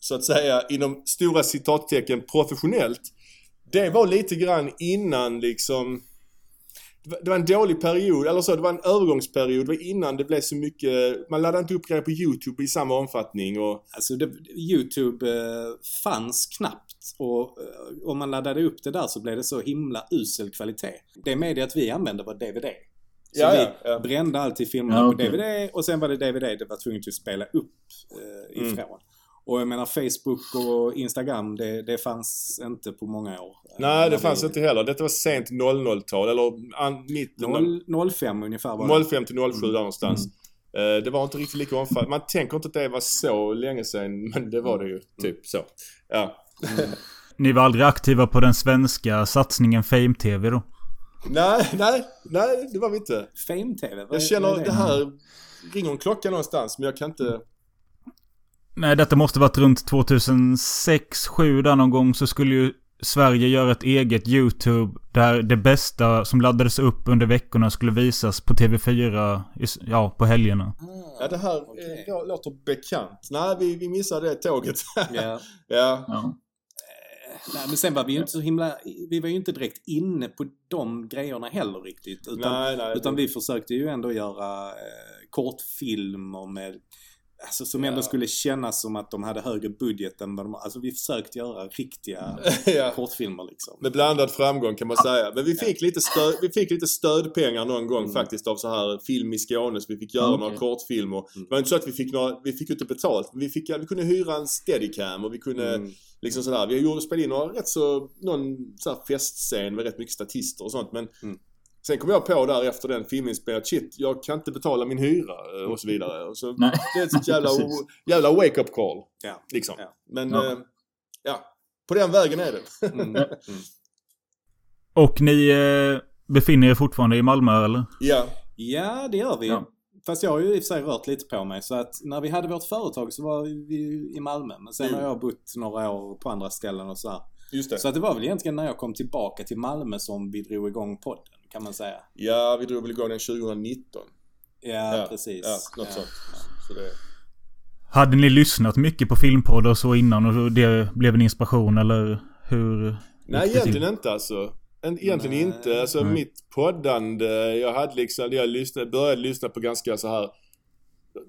så att säga, inom stora citattecken professionellt. Det var lite grann innan liksom... Det var, en dålig period, eller så, det var en övergångsperiod. Det var innan det blev så mycket... Man laddade inte upp grejer på YouTube i samma omfattning och... Alltså det, YouTube eh, fanns knappt och eh, om man laddade upp det där så blev det så himla usel kvalitet. Det mediet vi använde var DVD. Så Ja, vi ja, ja. brände alltid filmerna Ja, på okej. DVD och sen var det DVD det var tvunget att spela upp eh, Mm. Och jag menar Facebook och Instagram det, det fanns inte på många år. Nej, det vi- fanns inte heller. Detta var sent 00-tal, eller an, mitten... av- Noll- 05 ungefär var det. 05 till 07 där någonstans. Eh, Det var inte riktigt lika omfattande. Man tänker inte att det var så länge sedan, men det var det ju. Typ så. Ja. Ni var aldrig aktiva på den svenska satsningen Fame TV då? Nej, nej, nej, det var vi inte. Fame-TV? Jag känner är det här ringer en klocka någonstans men jag kan inte... Nej, detta måste varit runt 2006-2007 där någon gång så skulle ju Sverige göra ett eget YouTube där det bästa som laddades upp under veckorna skulle visas på TV4, i s- ja, på helgerna. Ja, det här Okej. eh, låter bekant. Nej, vi, vi missade det tåget. Ja. ja. Ja. Nej, men sen var vi ju inte så himla... Vi var ju inte direkt inne på de grejerna heller riktigt. Utan, Nej, nej. utan vi försökte ju ändå göra eh, kortfilmer med... Alltså som ändå Ja. skulle kännas som att de hade högre budget än vad de... Alltså vi försökte göra riktiga ja. kortfilmer liksom. Med blandad framgång kan man säga. Men vi fick lite, stöd, vi fick lite stödpengar någon gång Mm. faktiskt av så här film i Skåne. Så vi fick göra Okej. några kortfilmer. Mm. Det var inte så att vi fick några, vi fick inte betalt. Vi, fick, vi kunde hyra en steadicam och vi kunde Mm. liksom sådär. Vi gjorde spelade in några rätt så, någon så här festscen med rätt mycket statister och sånt. Men Mm. Sen kom jag på där efter den filminspelningen shit, jag kan inte betala min hyra eh, och så vidare. Och så, Nej. det är ett jävla, jävla wake-up call. Ja. Liksom. Ja. Men Ja. ja. ja, på den vägen är det. Mm. Mm. Och ni eh, befinner er fortfarande i Malmö, eller? ja. Ja, det gör vi. Ja. Fast jag har ju i och för sig rört lite på mig. Så att när vi hade vårt företag så var vi i Malmö. Men sen Mm. har jag bott några år på andra ställen och så här. Just det. Så att det var väl egentligen när jag kom tillbaka till Malmö som vi drog igång podden, kan man säga. Ja, vi drog väl igång den 2019. Ja, Ja, precis. Ja, något Ja. sånt. Så det... Hade ni lyssnat mycket på filmpoddar och så innan och det blev en inspiration, eller hur? Nej, det till? egentligen inte alltså. En- Egentligen Nej. inte. Alltså Nej. mitt poddande, jag hade liksom, jag lyssnade, började lyssna på ganska så här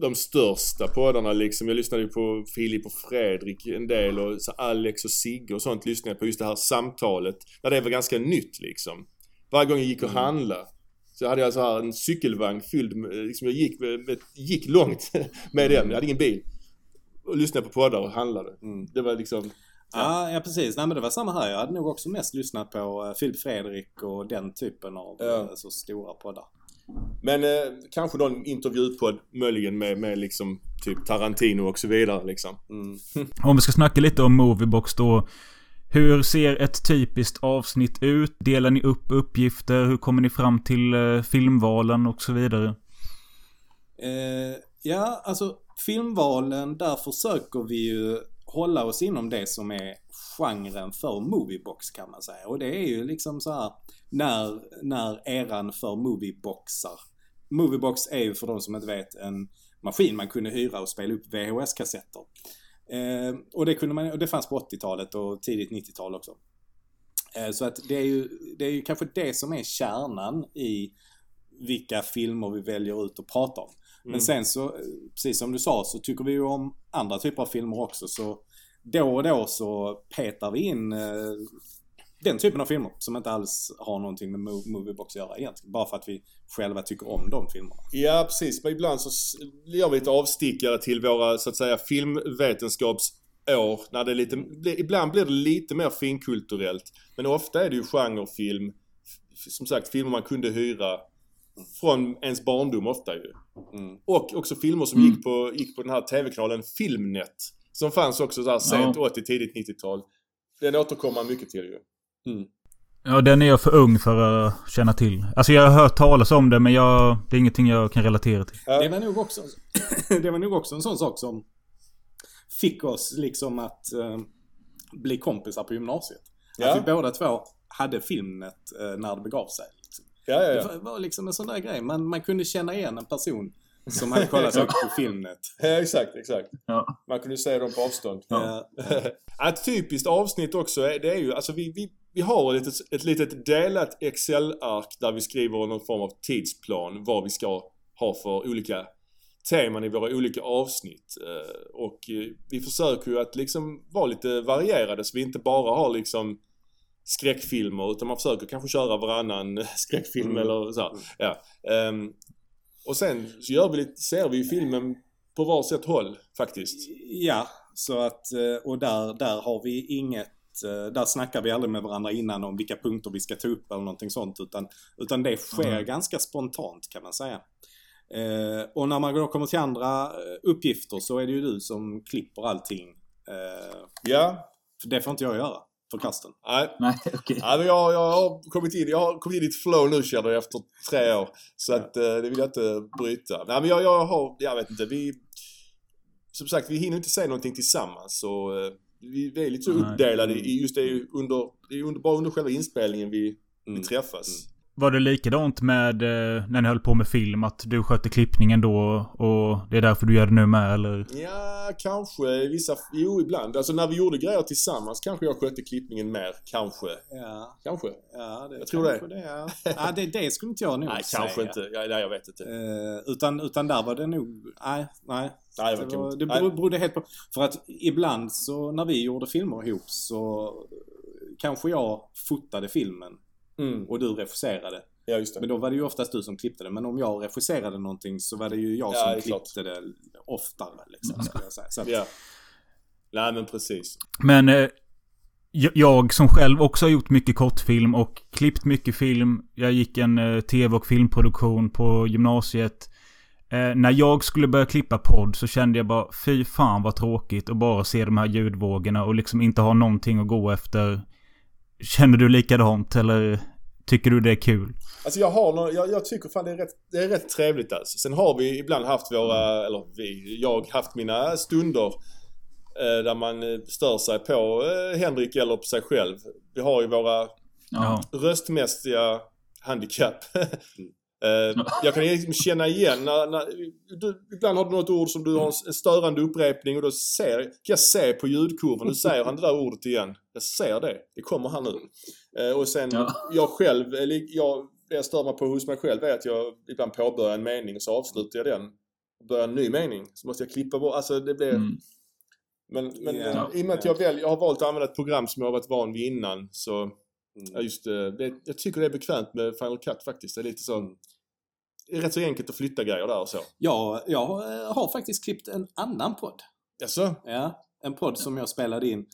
de största poddarna liksom. Jag lyssnade ju på Filip och Fredrik en del och så Alex och Sigge och sånt lyssnade jag på. Just det här samtalet. När det var ganska nytt liksom. Varje gång jag gick och Mm. handlade så hade jag så här en cykelvagn fylld med, liksom jag gick, med, med, gick långt med den. Jag hade ingen bil. Och lyssnade på poddar och handlade. Mm. Det var liksom, Ja, ja precis. Nej men det var samma här. Jag hade nog också mest lyssnat på uh, Filip Fredrik och den typen av Ja. eh, så stora poddar. Men eh, kanske någon intervjupodd möjligen med, med liksom typ Tarantino och så vidare liksom. Mm. Om vi ska snacka lite om Moviebox då. Hur ser ett typiskt avsnitt ut? Delar ni upp uppgifter? Hur kommer ni fram till eh, filmvalen och så vidare? Eh, ja, alltså filmvalen, där försöker vi ju hålla oss inom det som är genren för moviebox kan man säga. Och det är ju liksom så här när, när eran för movieboxar. Moviebox är ju för de som inte vet en maskin man kunde hyra och spela upp VHS-kassetter. Eh, och det, kunde man, och det fanns på 80-talet och tidigt 90-tal också. Eh, så att det är, ju, det är ju kanske det som är kärnan i vilka filmer vi väljer ut att prata om. Men Mm. sen så, eh, precis som du sa, så tycker vi ju om andra typer av filmer också. Så då och då så petar vi in eh, den typen av filmer som inte alls har någonting med Mo- Moviebox att göra egentligen. Bara för att vi själva tycker om de filmerna. Ja precis, men ibland så gör vi lite avstickare till våra så att säga filmvetenskapsår. När det är lite, ibland blir det lite mer finkulturellt. Men ofta är det ju genrefilm. Som sagt, filmer man kunde hyra från ens barndom ofta ju. Mm. Och också filmer som Mm. gick, på, gick på den här TV-kanalen Filmnet. Som fanns också där sent 80, tidigt 90-tal. Den återkommer man mycket till ju. Ja, den är jag för ung för att känna till. Alltså jag har hört talas om det, men jag, det är ingenting jag kan relatera till. Det var nog också, det var nog också en sån sak som fick oss liksom att eh, bli kompisar på gymnasiet. Ja. Att vi båda två hade Filmnet eh, när det begav sig. Liksom. Ja, ja, Det ja. var- var liksom en sån där grej. Man, man kunde känna igen en person som hade kollat upp på Filmnet. ja exakt, exakt. Ja. Man kunde se dem på avstånd. Ja. Ett typiskt avsnitt också, det är ju, alltså vi, vi, vi har ett, ett litet delat Excel-ark där vi skriver någon form av tidsplan vad vi ska ha för olika teman i våra olika avsnitt. Eh, Och eh, vi försöker ju att liksom vara lite varierade så vi inte bara har liksom skräckfilmer utan man försöker kanske köra varannan skräckfilm Mm. eller så. Ja. Ehm, och sen så gör vi lite, ser vi ju filmen på varsitt håll faktiskt. Ja, så att eh, och där, där har vi inget där snackar vi aldrig med varandra innan om vilka punkter vi ska ta upp eller någonting sånt. Utan, utan det sker Mm. ganska spontant kan man säga. Eh, och när man då kommer till andra eh, uppgifter så är det ju du som klipper allting. Eh, Ja, för det får inte jag göra. förkasta den. Nej, Nej, okej. Ja, men jag, jag, har kommit in, jag har kommit in i ett flow nu känner jag efter tre år. Så att eh, det vill jag inte bryta. Nej men jag, jag har, jag vet inte, vi... Som sagt, vi hinner inte se någonting tillsammans. Så eh, vi, är lite så uppdelade i just det under, det är under, bara under själva inspelningen vi, Mm. vi träffas. Var det likadant med eh, när ni höll på med film? Att du skötte klippningen då och det är därför du gör det nu med eller? Ja, kanske vissa, jo ibland. Alltså när vi gjorde grejer tillsammans kanske jag skötte klippningen mer. Kanske. Ja, Kanske. ja det Jag tror det. kanske det. ja. ja, det, det skulle inte jag nog Nej, säga. kanske inte. Ja, nej, jag vet inte. Eh, utan, utan där var det nog, nej, nej. Nej, Det, var, det nej. berodde helt på, för att ibland så när vi gjorde filmer ihop så kanske jag fotade filmen Mm. och du regisserade. Ja, just det. Men då var det ju oftast du som klippte det. Men om jag regisserade någonting så var det ju jag Ja, som det är klart. klippte det oftare. Liksom, skulle jag säga. Så att, Ja. Nej men precis. Men eh, jag- jag som själv också har gjort mycket kortfilm och klippt mycket film. Jag gick en eh, tv och filmproduktion på gymnasiet. Eh, när jag skulle börja klippa podd så kände jag bara fy fan vad tråkigt att bara se de här ljudvågorna och liksom inte ha någonting att gå efter. Känner du likadant eller tycker du det är kul? Alltså jag har någon, jag, jag tycker fan det är, rätt, det är rätt trevligt alltså. Sen har vi ibland haft våra, eller vi, jag haft mina stunder eh, där man eh, stör sig på eh, Henrik eller på sig själv. Vi har ju våra Ja. röstmässiga handikapp. Eh, jag kan liksom känna igen när, när du, ibland har du något ord som du har en störande upprepning och då ser, kan jag se på ljudkurvan, nu säger han det där ordet igen. Jag ser det, det kommer här nu. Eh, och sen Ja. jag själv, eller jag, det jag stör mig på hos mig själv är att jag ibland påbörjar en mening och så avslutar jag den. Börjar en ny mening, så måste jag klippa bort, alltså det blir... Mm. Men, men Ja. eh, i och med att jag, väl, jag har valt att använda ett program som jag har varit van vid innan så Ja mm. just det. det. Jag tycker det är bekvämt med Final Cut faktiskt. Det är lite så... Det är rätt så enkelt att flytta grejer där och så. Ja, jag eh, har faktiskt klippt en annan podd. Jaså? Ja, en podd som jag spelade in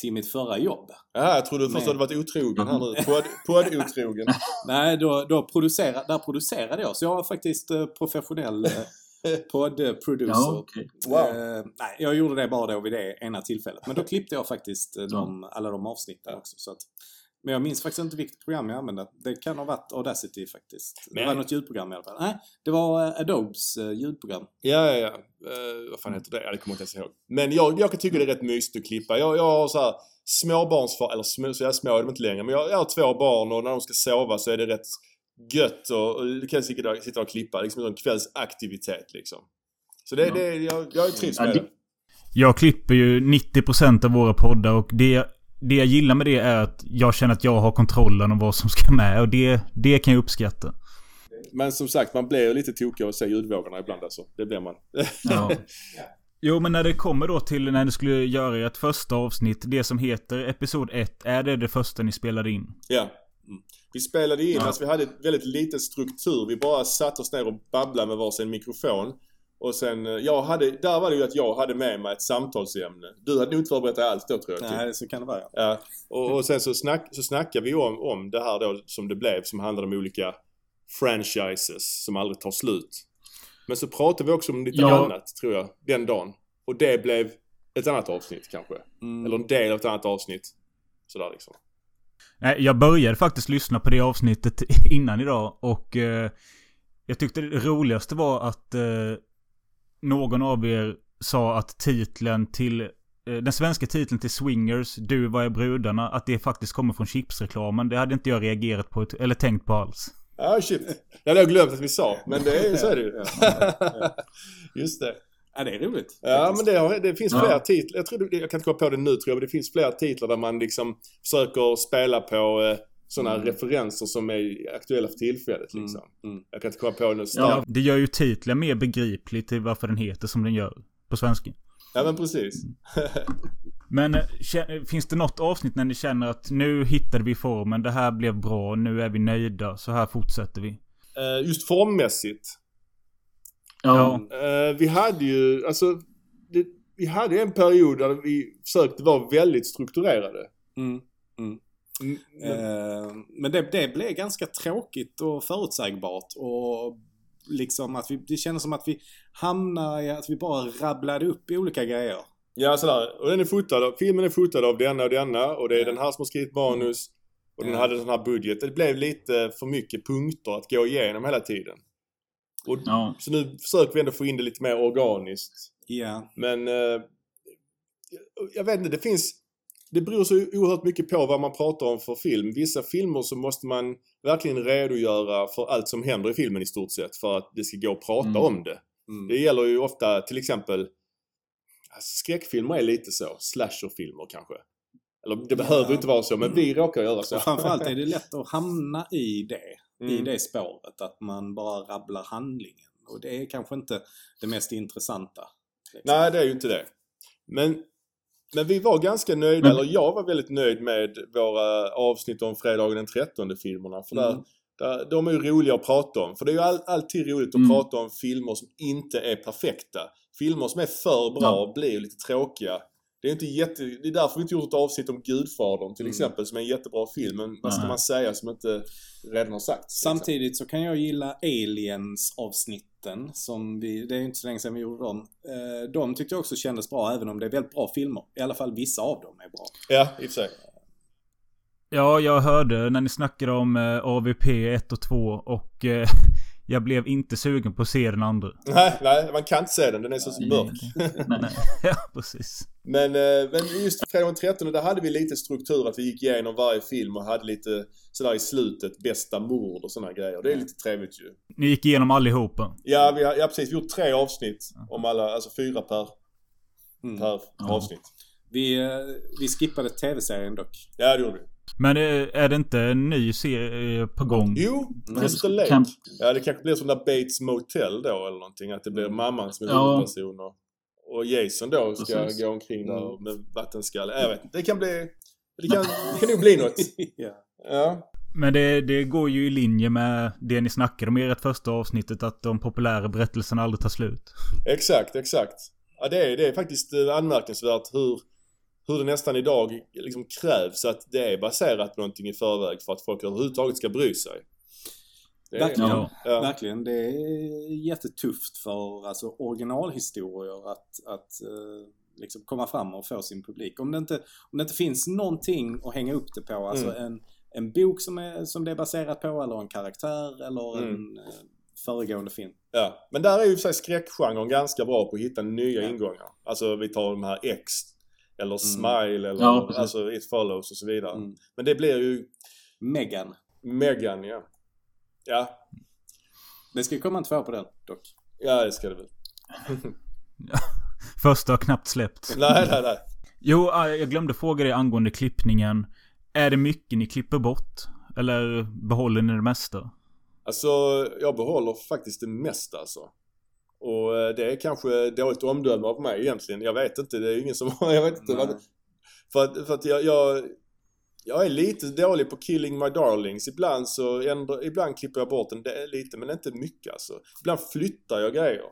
till mitt förra jobb. Ja, jag trodde först Nej. att du varit otrogen här nu. Podd- Podd-otrogen. Nej, då, då producerade, där producerade jag. Så jag var faktiskt eh, professionell eh, poddproducer. Ja, okej. Wow. Eh, nej, jag gjorde det bara då vid det ena tillfället. Men då klippte jag faktiskt de, alla de avsnitten också. Så att, men jag minns faktiskt inte vilket program jag använde. Det kan ha varit Audacity faktiskt. Det Men- var något ljudprogram i alla fall. Nej, det var eh, Adobes eh, ljudprogram. Ja, ja, ja. Eh, vad fan heter det? Ja, det kommer jag inte ens ihåg. Men jag, jag kan tycka det är rätt mysigt att klippa. Jag, jag har så här småbarnsfar, eller små, så jag är små är de inte längre. Men jag, jag har två barn och när de ska sova så är det rätt gött och, och kan sitta, sitta och klippa. Liksom en kvällsaktivitet liksom. Så det, Ja. det, jag, jag trivs Ja, med det- det. Jag klipper ju 90% av våra poddar och det, det jag gillar med det är att jag känner att jag har kontrollen om vad som ska med och det, det kan jag uppskatta. Men som sagt, man blir ju lite tokig av att se ljudvågorna ibland alltså. Det blir man. Ja. Jo, men när det kommer då till när du skulle göra ett första avsnitt, det som heter Episod 1, är det det första ni spelade in? Ja. Mm. Vi spelade in, Ja. alltså vi hade väldigt liten struktur. Vi bara satte oss ner och babblade med varsin mikrofon. Och sen, eh, jag hade, där var det ju att jag hade med mig ett samtalsämne. Du hade nog inte förberett allt då tror jag. typ. Nej, så kan det vara. ja. Ja. Och, och sen så, snack, så snackade vi om, om det här då som det blev, som handlade om olika franchises som aldrig tar slut. Men så pratade vi också om lite Ja. annat, tror jag, den dagen. Och det blev ett annat avsnitt kanske. Mm. Eller en del av ett annat avsnitt. Sådär liksom. Nej, jag började faktiskt lyssna på det avsnittet innan idag och eh, jag tyckte det roligaste var att eh, någon av er sa att titeln till eh, den svenska titeln till Swingers, Du var är brudarna, att det faktiskt kommer från chipsreklamen. Det hade inte jag reagerat på, ett- eller tänkt på alls. Ja, shit. Det hade jag glömt att vi sa. Men det är, så är det ju. Just det. Ja, det är roligt. Ja, men det, har, det finns Ja. flera titlar. Jag, tror, jag kan inte komma på det nu tror jag, men det finns flera titlar där man liksom försöker spela på eh, sådana Mm. referenser som är aktuella för tillfället. Liksom. Mm, mm. Jag kan inte komma på något Ja, starkt. det gör ju titeln mer begriplig till varför den heter som den gör på svenska. Ja, men precis. Men eh, kä- finns det något avsnitt när ni känner att nu hittade vi formen, det här blev bra, nu är vi nöjda, så här fortsätter vi? Eh, just formmässigt. Ja. Eh, vi hade ju, alltså, det, vi hade en period där vi försökte vara väldigt strukturerade. Mm. Mm, Eh, men det, det blev ganska tråkigt och förutsägbart och liksom att vi, det kändes som att vi hamnade i att vi bara rabblade upp i olika grejer. Ja, sådär. Och den är fotad filmen är fotad av denna och denna och det är Ja. den här som har skrivit manus. Och den Ja. hade den här budget. Det blev lite för mycket punkter att gå igenom hela tiden. Och, Ja. Så nu försöker vi ändå få in det lite mer organiskt. Ja. Men eh, jag vet inte, det finns... Det beror så oerhört mycket på vad man pratar om för film. Vissa filmer så måste man verkligen redogöra för allt som händer i filmen i stort sett för att det ska gå att prata Mm. om det. Mm. Det gäller ju ofta till exempel skräckfilmer är lite så. Slasherfilmer kanske. Eller det behöver ju inte vara så men vi råkar göra så. Och framförallt är det lätt att hamna i det. I Mm. det spåret. Att man bara rabblar handlingen. Och det är kanske inte det mest intressanta. liksom. Nej, det är ju inte det. Men, men vi var ganska nöjda, Men- eller jag var väldigt nöjd med våra avsnitt om fredagen den 13 filmerna. För där, Mm. där, de är ju roliga att prata om. För det är ju all, alltid roligt att Mm. prata om filmer som inte är perfekta. Filmer som är för bra Ja. blir lite tråkiga. Det är, inte jätte, det är därför vi inte gjort ett avsnitt om Gudfadern till Mm. exempel, som är en jättebra film. Men vad ska man säga som inte redan har sagts? liksom? Samtidigt så kan jag gilla Aliens-avsnitten. Som vi, det är inte så länge sedan vi gjorde dem. Eh, de tyckte jag också kändes bra även om det är väldigt bra filmer. I alla fall vissa av dem är bra. Ja, i och för sig. Ja, jag hörde när ni snackade om eh, AVP 1 och 2 och eh, jag blev inte sugen på att se den andra. Nej, nej, man kan inte se den. Den är så Nej. mörk. Nej. ja, precis. Men, eh, men just fredag den 13 där hade vi lite struktur att vi gick igenom varje film och hade lite sådär i slutet bästa mord och sådana grejer. Det är lite trevligt ju. Ni gick igenom allihopa. Ja, vi har, ja precis. Vi gjort tre avsnitt om alla, alltså fyra per, Mm. per Ja. avsnitt. Vi, eh, vi skippade tv-serien dock. Ja, det gjorde vi. Men eh, är det inte en ny serie på gång? Jo, Mm. Mr Lake. Camp- Ja, det kanske blir som där Bates Motel då eller någonting. Att det blir mamman som är Ja. huvudperson och, och Jason då ska Precis. gå omkring där Mm. med vattenskalle. Jag vet. Det kan bli... Det kan, det kan nog bli något. ja. Ja. Men det, det går ju i linje med det ni snackade om i ert första avsnittet att de populära berättelserna aldrig tar slut. Exakt, exakt. Ja, det, är, det är faktiskt eh, anmärkningsvärt hur, hur det nästan idag liksom krävs att det är baserat på någonting i förväg för att folk överhuvudtaget ska bry sig. Det är, Verkligen. Ja. Ja. Verkligen. Det är jättetufft för alltså, originalhistorier att, att eh, liksom komma fram och få sin publik. Om det inte, om det inte finns någonting att hänga upp det på, alltså Mm. en, en bok som, är, som det är baserat på eller en karaktär eller Mm. en eh, föregående film. Ja. Men där är ju för sig skräckgenren ganska bra på att hitta nya Ja. ingångar. Alltså vi tar de här X eller Smile eller Ja, precis. alltså It Follows och så vidare. Mm. Men det blir ju Megan. Megan, ja. Ja, Det ska komma en två på den dock. ja det ska det väl. Första har knappt släppt. nej, nej, nej. Jo, ah, jag glömde fråga dig angående klippningen. Är det mycket ni klipper bort? Eller behåller ni det mesta? Alltså, jag behåller faktiskt det mesta alltså. Och eh, det är kanske dåligt omdöme av mig egentligen. Jag vet inte, det är ingen som jag vet inte. Vad, för att, för att jag, jag, jag är lite dålig på killing my darlings. Ibland så ändrar, ibland klipper jag bort den det är lite, men inte mycket alltså. Ibland flyttar jag grejer.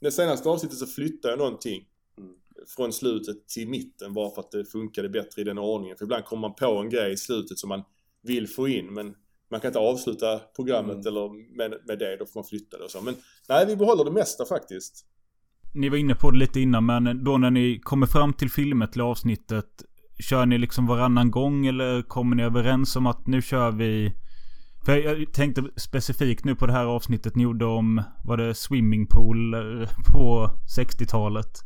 Det senaste avsnittet så flyttade jag någonting. Mm. Från slutet till mitten bara för att det funkade bättre i den ordningen. För ibland kommer man på en grej i slutet som man vill få in men man kan inte avsluta programmet Mm. eller med, med det, då får man flytta det och så. Men nej, vi behåller det mesta faktiskt. Ni var inne på det lite innan, men då när ni kommer fram till filmet eller avsnittet. Kör ni liksom varannan gång eller kommer ni överens om att nu kör vi... För jag tänkte specifikt nu på det här avsnittet ni gjorde om, var det swimmingpool eh, på 60-talet?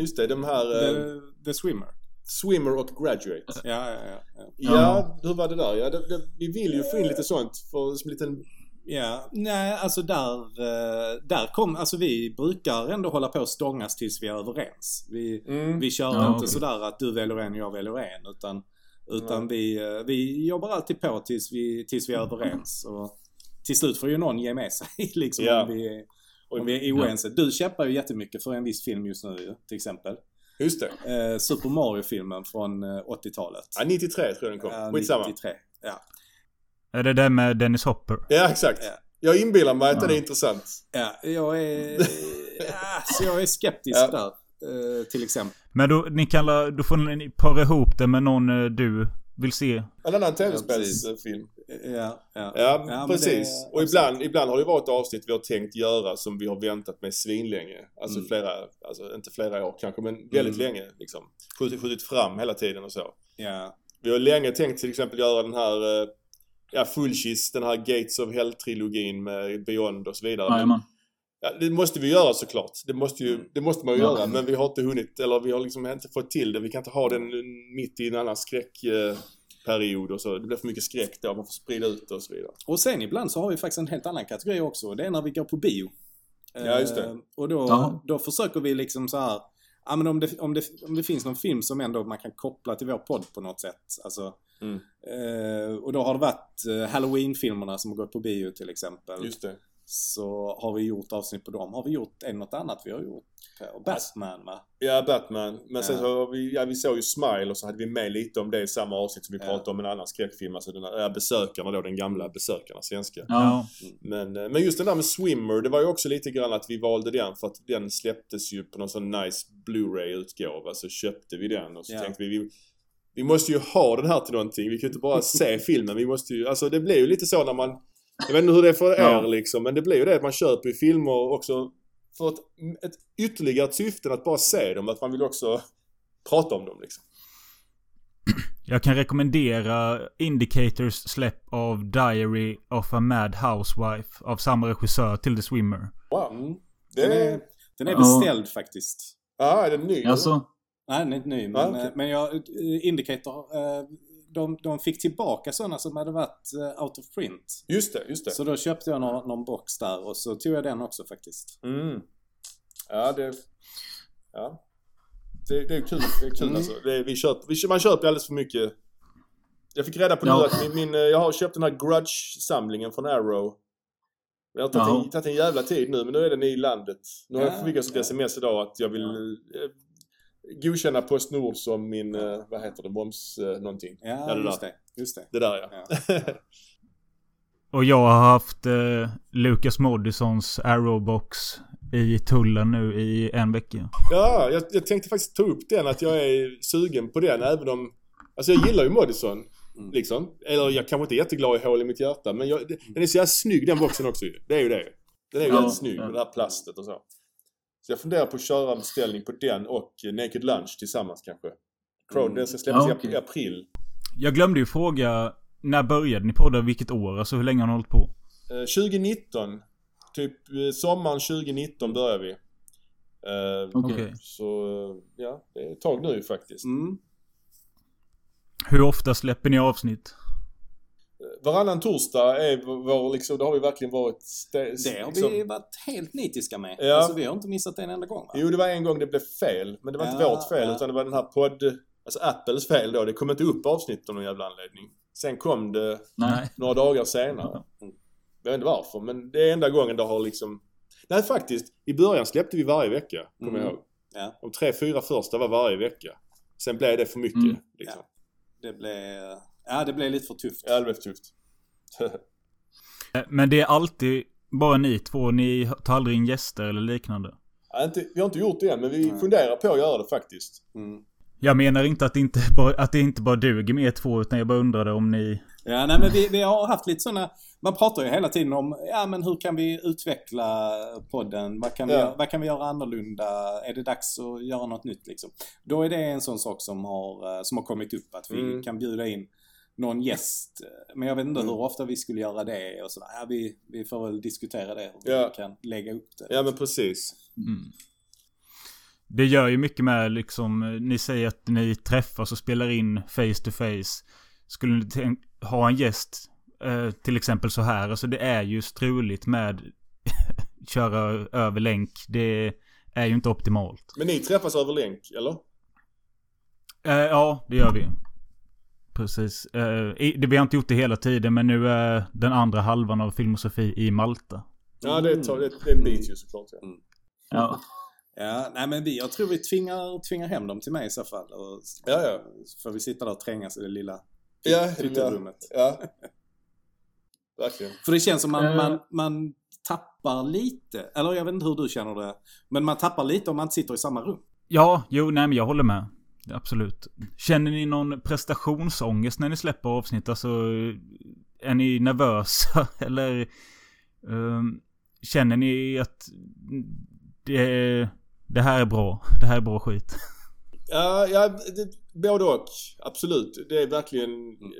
Just det, de här eh, The, the Swimmer. Swimmer och Graduate. Ja, ja, ja. ja. Ja, hur var det där? Ja, det, det, vi vill ju få in lite sånt för, som en liten... Ja, nej alltså där, eh, där kom, alltså vi brukar ändå hålla på och stångas tills vi är överens. Vi, Mm. vi kör Ja, inte okej. sådär att du väljer en och jag väljer en utan, utan vi, eh, vi jobbar alltid på tills vi, tills vi är överens. Och till slut får ju någon ge med sig liksom Ja. om, vi, är- om vi är oense. Du kämpar ju jättemycket för en viss film just nu ju, till exempel. Just det. Eh, Super Mario-filmen från eh, 80-talet. Ja, 93 tror jag den kom. Ja, Skitsamma. 93. Ja. Är det det med Dennis Hopper? Ja, exakt. Ja. Jag inbillar mig att Ja. det är intressant. Ja, jag är, ja, så jag är skeptisk Ja. där. eh, till exempel. Men då, ni kallar, då får ni para ihop det med någon eh, du vill se. En annan Ja, tv-spelsfilm. Ja, ja. Ja, Ja, precis. det- och ibland, ibland har det varit avsnitt vi har tänkt göra som vi har väntat med svinlänge. Alltså Mm. flera, alltså inte flera år kanske, men väldigt Mm. länge liksom. Skjutit, skjutit fram hela tiden och så. ja. Vi har länge tänkt till exempel göra den här, eh, ja Fullkiss, den här Gates of Hell-trilogin med Beyond och så vidare. Men, Jajamän. Ja, det måste vi göra såklart. Det måste, ju, Mm. det måste man ju Ja. göra. Men vi har inte hunnit, eller vi har liksom inte fått till det. Vi kan inte ha den mitt i en annan skräckperiod och så. Det blir för mycket skräck då. Man får sprida ut det och så vidare. Och sen ibland så har vi faktiskt en helt annan kategori också. Det är när vi går på bio. Ja, just det. Eh, Och då, Ja. då försöker vi liksom så här. Ja men om det, om, det, om det finns någon film som ändå man kan koppla till vår podd på något sätt. Alltså, Mm. eh, och då har det varit eh, Halloween-filmerna som har gått på bio till exempel. Just det. Så har vi gjort avsnitt på dem. Har vi gjort en något annat vi har gjort på Batman va? Ja, Batman. Men sen Ja. så har vi, ja, vi såg ju Smile och så hade vi med lite om det i samma avsnitt som vi Ja. pratade om en annan skräckfilm. Alltså den här, ja, Besökarna då, den gamla Besökarna, svenska. Ja. Men, eh, men just den där med Swimmer, det var ju också lite grann att vi valde den för att den släpptes ju på någon sån nice Blu-ray-utgåva. Så köpte vi den och så Ja. tänkte vi, vi vi måste ju ha den här till någonting. Vi kan ju inte bara se filmen. Vi måste ju, alltså det blir ju lite så när man, jag vet inte hur det är för er Ja. liksom, men det blir ju det att man köper ju filmer också för ett, ett ytterligare syfte än att bara se dem. Att man vill också prata om dem liksom. Jag kan rekommendera Indicators släpp av Diary of a Mad Housewife av samma regissör till The Swimmer. Wow. Mm. Det Den, är... den är Ja. beställd faktiskt. Ja, är den ny? Alltså, Nej, den är inte ny. Men, Ah, okej. eh, men jag, eh, Indicator, eh, de, de fick tillbaka sådana som hade varit eh, out of print. Just det, just det. Så då köpte jag någon, någon box där och så tog jag den också faktiskt. Mm. Ja, det... Ja. Det, det är kul. Det är kul Mm. alltså. Det, vi köper, vi, man köper alldeles för mycket. Jag fick reda på nu Ja. att min, min, eh, jag har köpt den här Grudge-samlingen från Arrow. Det har tagit en, Ja. tagit en jävla tid nu, men nu är den i landet. Nu har Ja, jag fick jag ett ja. sms idag att jag vill eh, godkänna Postnord som min, eh, vad heter det, moms eh, någonting. Ja, Ja, det just där. det. Just det. Det där ja. Och jag har haft eh, Lucas Moodysons Arrowbox i tullen nu i en vecka. Ja, jag, jag tänkte faktiskt ta upp den att jag är sugen på den även om... Alltså jag gillar ju Modison. Mm. Liksom. Eller jag kanske inte är jätteglad i hål i mitt hjärta men jag, den är så jävla snygg den boxen också ju. Det är ju det. Den är ju Ja, väldigt snygg ja. med det här plastet och så. Så jag funderar på att köra en beställning på den och Naked Lunch tillsammans kanske. Crow, Mm. Den ska släppas Ja, okej. i april. Jag glömde ju fråga, när började ni podda? Vilket år? Alltså hur länge har ni hållit på? Eh, 2019. Typ eh, sommaren 2019 börjar vi. Eh, okej. Okej. Så eh, ja, det är ett tag nu faktiskt. Mm. Hur ofta släpper ni avsnitt? Varannan torsdag är vår, liksom, det har vi verkligen varit... stä- Det har liksom- vi varit helt nitiska med. Ja. Alltså vi har inte missat en enda gång va? Jo, det var en gång det blev fel. Men det var inte Ja, vårt fel ja. utan det var den här podd... Alltså Apples fel då. Det kom inte upp avsnitt av någon jävla anledning. Sen kom det Nej. några dagar senare. Jag vet inte varför men det är enda gången det har liksom... Nej faktiskt. I början släppte vi varje vecka. Kommer Mm. jag ihåg. Ja. De tre, fyra första var varje vecka. Sen blev det för mycket. Mm. Liksom. Det blev... Ja, det blev lite för tufft. Ja, det blev tufft. Eh, Men det är alltid bara ni två? Ni tar aldrig in gäster eller liknande? Ja, inte, vi har inte gjort det än men vi Nej. funderar på att göra det faktiskt. Mm. Jag menar inte att det inte bara, att det inte bara duger med er två, utan jag bara undrade om ni... Ja, nej men vi, vi har haft lite sådana... Man pratar ju hela tiden om, ja men hur kan vi utveckla podden? Vad kan vi, Ja. vad kan vi göra annorlunda? Är det dags att göra något nytt liksom? Då är det en sån sak som har, eh, som har kommit upp, att vi Mm. kan bjuda in någon gäst. Men jag vet inte Mm. hur ofta vi skulle göra det och sådär. Ja, vi, vi får väl diskutera det, hur Ja. vi kan lägga upp det. Ja men precis. Mm. Det gör ju mycket med liksom, ni säger att ni träffas och spelar in face to face. Skulle ni ha en gäst, eh, till exempel så här, alltså det är ju struligt med köra över länk. Det är ju inte optimalt. Men ni träffas över länk, eller? Eh, ja, det gör vi. Precis. Eh, det, vi har inte gjort det hela tiden, men nu är den andra halvan av Filmosofi i Malta. Ja det, tar, det, det är en bit ju såklart. Ja. Ja. Ja, nej men vi, jag tror vi tvingar, tvingar hem dem till mig i så fall. Och, Ja, ja. Så får vi sitta där och trängas i det lilla Ja, ja. pytterummet. ja. Verkligen. För det känns som man, Eh. man, man tappar lite, eller jag vet inte hur du känner det. Men man tappar lite om man inte sitter i samma rum. Ja, jo, nej men jag håller med. Absolut. Känner ni någon prestationsångest när ni släpper avsnitt? Alltså, är ni nervösa? Eller um, känner ni att det, det här är bra? Det här är bra skit? Ja, ja det, både och. Absolut. Det är verkligen...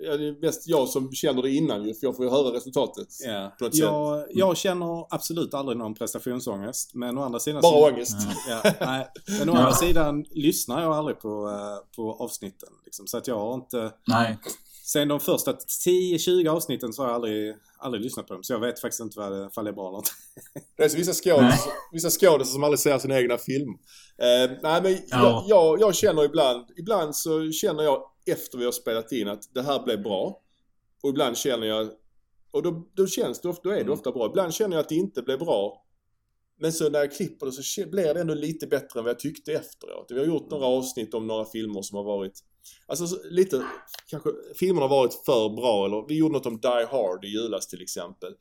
Ja, det är mest jag som känner det innan ju, för jag får ju höra resultatet. Ja. På något Jag, jag känner absolut aldrig någon prestationsångest. Men å andra sidan... Bara så, ångest. ja, nej. Men å andra sidan lyssnar jag aldrig på, eh, på avsnitten. Liksom. Så att jag har inte... Nej. Sen de första 10-20 avsnitten så har jag aldrig, aldrig lyssnat på dem. Så jag vet faktiskt inte vad det, det är bra eller inte. Det är så vissa skådisar, vissa skådisar som aldrig ser sina egna filmer. Eh, nej men Ja. jag, jag, jag känner ibland, ibland så känner jag efter vi har spelat in att det här blev bra. Och ibland känner jag, och då, då känns det ofta, då är det ofta bra. Ibland känner jag att det inte blev bra. Men så när jag klipper det så blir det ändå lite bättre än vad jag tyckte efteråt. Vi har gjort några avsnitt om några filmer som har varit Alltså så- lite, kanske filmerna har varit för bra eller vi gjorde något om Die Hard i julas till exempel.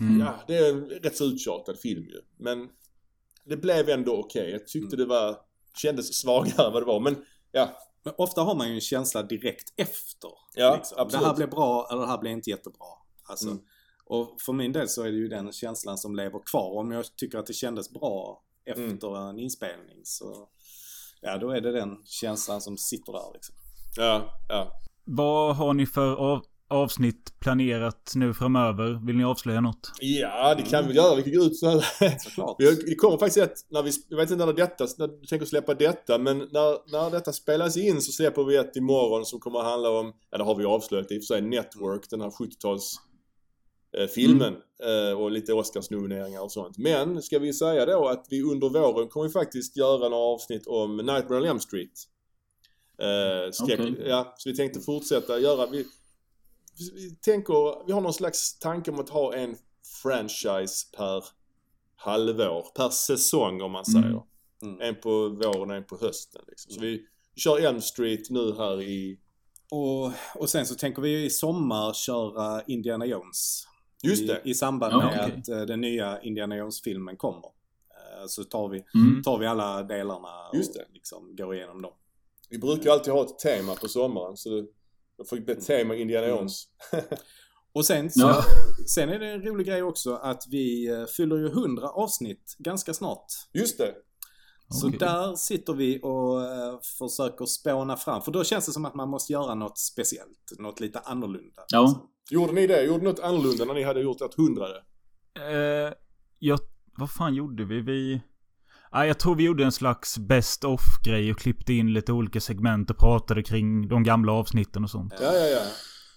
Mm. Ja, det är en rätt så uttjatad film ju. Men det blev ändå okej. Jag tyckte det var, kändes svagare än vad det var. Men ja, Men ofta har man ju en känsla direkt efter. Ja, liksom. absolut. Det här blev bra eller det här blev inte jättebra. Alltså, Mm. Och för min del så är det ju den känslan som lever kvar. Om jag tycker att det kändes bra efter Mm. en inspelning så... Ja, då är det den känslan som sitter där liksom. ja, ja. Vad har ni för av, avsnitt planerat nu framöver? Vill ni avslöja något? Ja, det kan vi göra. Vi kan gå ut så här. Såklart. Vi har- Det kommer faktiskt ett, när vi, jag vet inte när detta, när du tänker släppa detta, men när, när detta spelas in så släpper vi ett imorgon som kommer att handla om, ja det har vi avslöjat i och för sig, Network, den här 70-tals eh, filmen eh, och lite Oscarsnomineringar och sånt. Men ska vi säga då att vi under våren kommer vi faktiskt göra några avsnitt om Nightmare on Elm Street. Eh, Okej. Ja, så vi tänkte fortsätta göra, vi, vi tänker, vi har någon slags tanke om att ha en franchise per halvår, per säsong om man Mm. säger. Mm. En på våren och en på hösten. Liksom. Så vi kör Elm Street nu här i... Och, och sen så tänker vi ju i sommar köra Indiana Jones. Just I, det! I samband Ja, med okej. att eh, den nya Indiana Jones-filmen kommer. Eh, Så tar vi, Mm. tar vi alla delarna Just det. och liksom går igenom dem. Vi brukar ju alltid ha ett tema på sommaren så det, får bli ett tema Indiana Mm. Jones. Och sen, så, Ja. sen är det en rolig grej också att vi eh, fyller ju 100 avsnitt ganska snart. Just det! Så Okej. där sitter vi och försöker spåna fram. För då känns det som att man måste göra något speciellt. Något lite annorlunda. Ja. liksom. Gjorde ni det? Gjorde ni något annorlunda när ni hade gjort ert hundrade? Eh, jag, vad fan gjorde vi? Vi... Ah, jag tror vi gjorde en slags best of grej och klippte in lite olika segment och pratade kring de gamla avsnitten och sånt. Ja, ja, ja.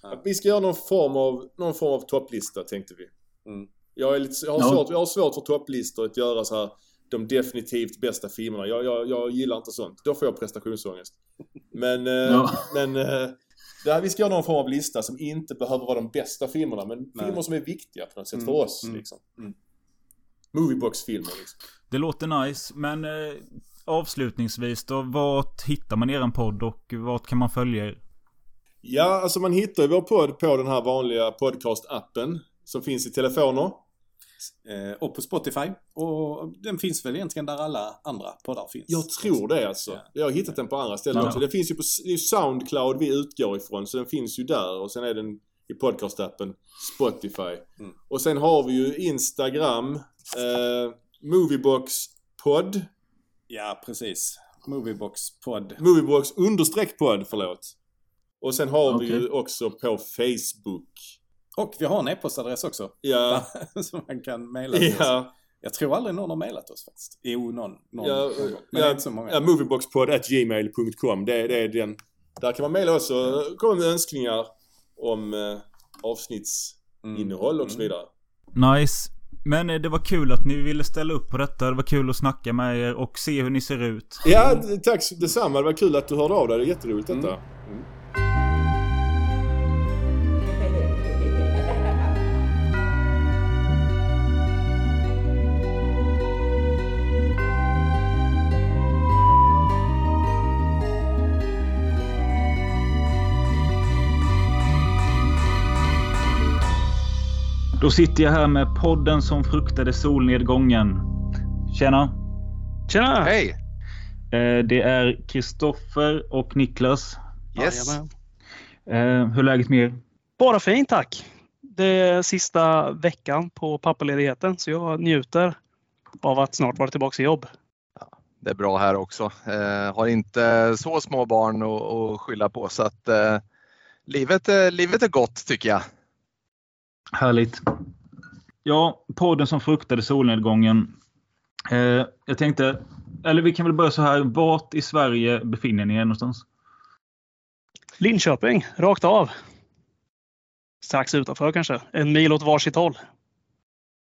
Ja. Vi ska göra någon form av, någon form av topplista tänkte vi. Mm. Jag, är lite, jag, har Ja. svårt, jag har svårt för topplistor att göra så här de definitivt bästa filmerna. Jag, jag, jag gillar inte sånt. Då får jag prestationsångest. Men, eh, Ja. men eh, här, vi ska göra någon form av lista som inte behöver vara de bästa filmerna. Men Nej. filmer som är viktiga på något sätt Mm, för oss. mm, Liksom. mm. Moviebox-filmer liksom. Det låter nice, men eh, avslutningsvis då, vart hittar man eran podd och vart kan man följa er? Ja, alltså man hittar ju vår podd på den här vanliga podcast-appen som finns i telefoner. Eh, och på Spotify. Och den finns väl egentligen där alla andra poddar finns. Jag tror det alltså. Ja. Jag har hittat den på andra ställen Ja. också. Den finns ju på Soundcloud vi utgår ifrån, så den finns ju där. Och sen är den i podcastappen Spotify. Mm. Och sen har vi ju Instagram, eh, Moviebox podd, Ja, precis. Moviebox podd. Moviebox understreck podd, förlåt. Och sen har vi Okej. ju också på Facebook. Och vi har en e-postadress också. Ja, som man kan mejla till oss. ja, Jag tror aldrig någon har mejlat oss faktiskt. Jo, någon. någon, ja, någon. Men det är ja, inte så många. ja movieboxpodd.gmail.com. Det, det är den. Där kan man mejla oss och komma med önskningar om eh, avsnittsinnehåll Mm. och så vidare. Nice. Men eh, det var kul att ni ville ställa upp på detta. Det var kul att snacka med er och se hur ni ser ut. Ja, tack detsamma. Det var kul att du hörde av dig. Det är jätteroligt detta. Mm. Då sitter jag här med podden som fruktade solnedgången. Tjena! Tjena! Hej! Eh, det är Kristoffer och Niklas. Yes. Jajamän. Eh, hur är läget med er? Bara fint tack. Det är sista veckan på pappaledigheten så jag njuter av att snart vara tillbaka i jobb. Det är bra här också. Eh, har inte så små barn att, att skylla på så att eh, livet, livet är gott tycker jag. Härligt. Ja, podden som fruktade solnedgången. Eh, jag tänkte, eller vi kan väl börja så här. Vart i Sverige befinner ni er någonstans? Linköping, rakt av. Strax utanför kanske. En mil åt varsitt håll.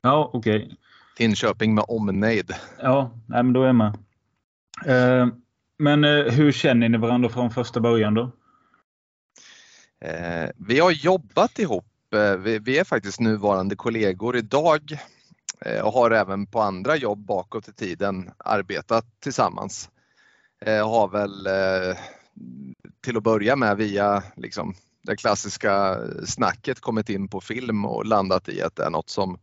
Ja, okej. Linköping med omnejd. Ja, nej, men då är jag med. Eh, men eh, hur känner ni varandra från första början då? Eh, vi har jobbat ihop. Eh, vi, vi är faktiskt nuvarande kollegor idag eh, och har även på andra jobb bakåt i tiden arbetat tillsammans. Eh, har väl eh, till att börja med via liksom, det klassiska snacket kommit in på film och landat i att det är något som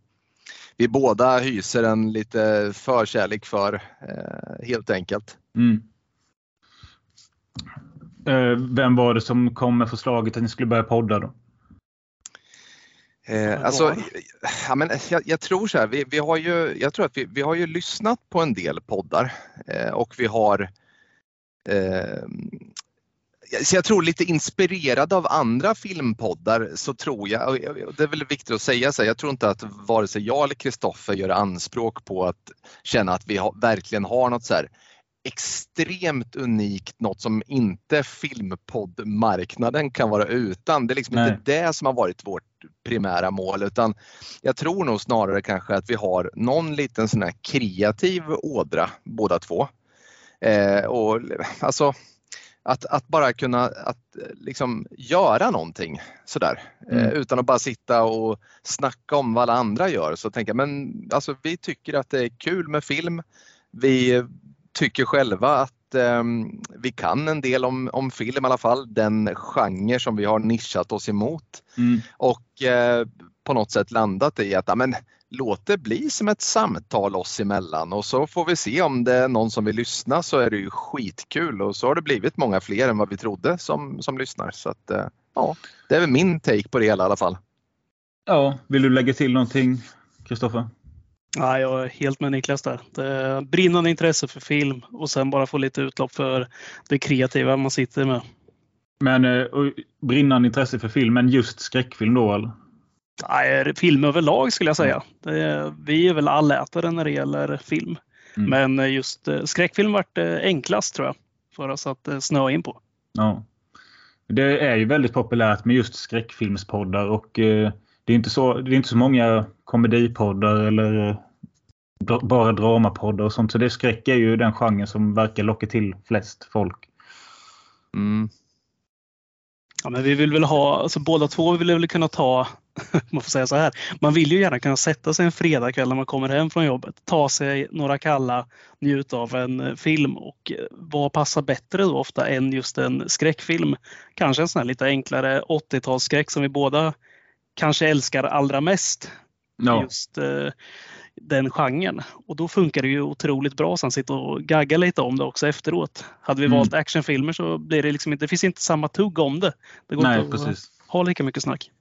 vi båda hyser en lite förkärlek för eh, helt enkelt. Mm. Eh, vem var det som kom med förslaget att ni skulle börja podda då? Eh, alltså, det? ja, men jag, jag tror så här, vi, vi har ju, jag tror att vi, vi har ju lyssnat på en del poddar eh, och vi har eh, så jag tror lite inspirerad av andra filmpoddar så tror jag, och det är väl viktigt att säga så här, jag tror inte att vare sig jag eller Kristoffer gör anspråk på att känna att vi har, verkligen har något så här extremt unikt, något som inte filmpoddmarknaden kan vara utan. Det är liksom Nej. inte det som har varit vårt primära mål utan jag tror nog snarare kanske att vi har någon liten sån här kreativ ådra båda två. Eh, och alltså att, att bara kunna att eh, liksom göra någonting sådär eh, Mm. utan att bara sitta och snacka om vad alla andra gör så tänker jag men alltså vi tycker att det är kul med film. Vi tycker själva att ehm, vi kan en del om, om film i alla fall, den genre som vi har nischat oss emot Mm. och eh, på något sätt landat i att ja, men, låt det bli som ett samtal oss emellan och så får vi se om det är någon som vill lyssna så är det ju skitkul och så har det blivit många fler än vad vi trodde som, som lyssnar. Så att, eh, ja, det är väl min take på det hela i alla fall. Ja, vill du lägga till någonting, Kristoffer? Ja, jag är helt med Niklas där. Det brinnande intresse för film och sen bara få lite utlopp för det kreativa man sitter med. Men eh, brinnande intresse för film, men just skräckfilm då eller? Nej, film överlag skulle jag säga. Det är, vi är väl allätare när det gäller film. Mm. Men eh, just eh, skräckfilm vart enklast tror jag för oss att snöa in på. Ja. Det är ju väldigt populärt med just skräckfilmspoddar och det, är inte så, det är inte så många komedipoddar eller bara dramapoddar och sånt. Så det skräck är ju den genren som verkar locka till flest folk. Mm. Ja, men vi vill väl ha, alltså båda två vill väl kunna ta, man får säga så här, man vill ju gärna kunna sätta sig en fredagkväll när man kommer hem från jobbet, ta sig några kalla, njuta av en eh, film och eh, vad passar bättre då ofta än just en skräckfilm? Kanske en sån här lite enklare 80-talsskräck som vi båda kanske älskar allra mest. Ja, Just eh, den genren. Och då funkar det ju otroligt bra sen sitta och gagga lite om det också efteråt. Hade vi Mm. valt actionfilmer så blir det liksom inte, det finns inte samma tugg om det. Det går nej inte att precis. ha lika mycket snack.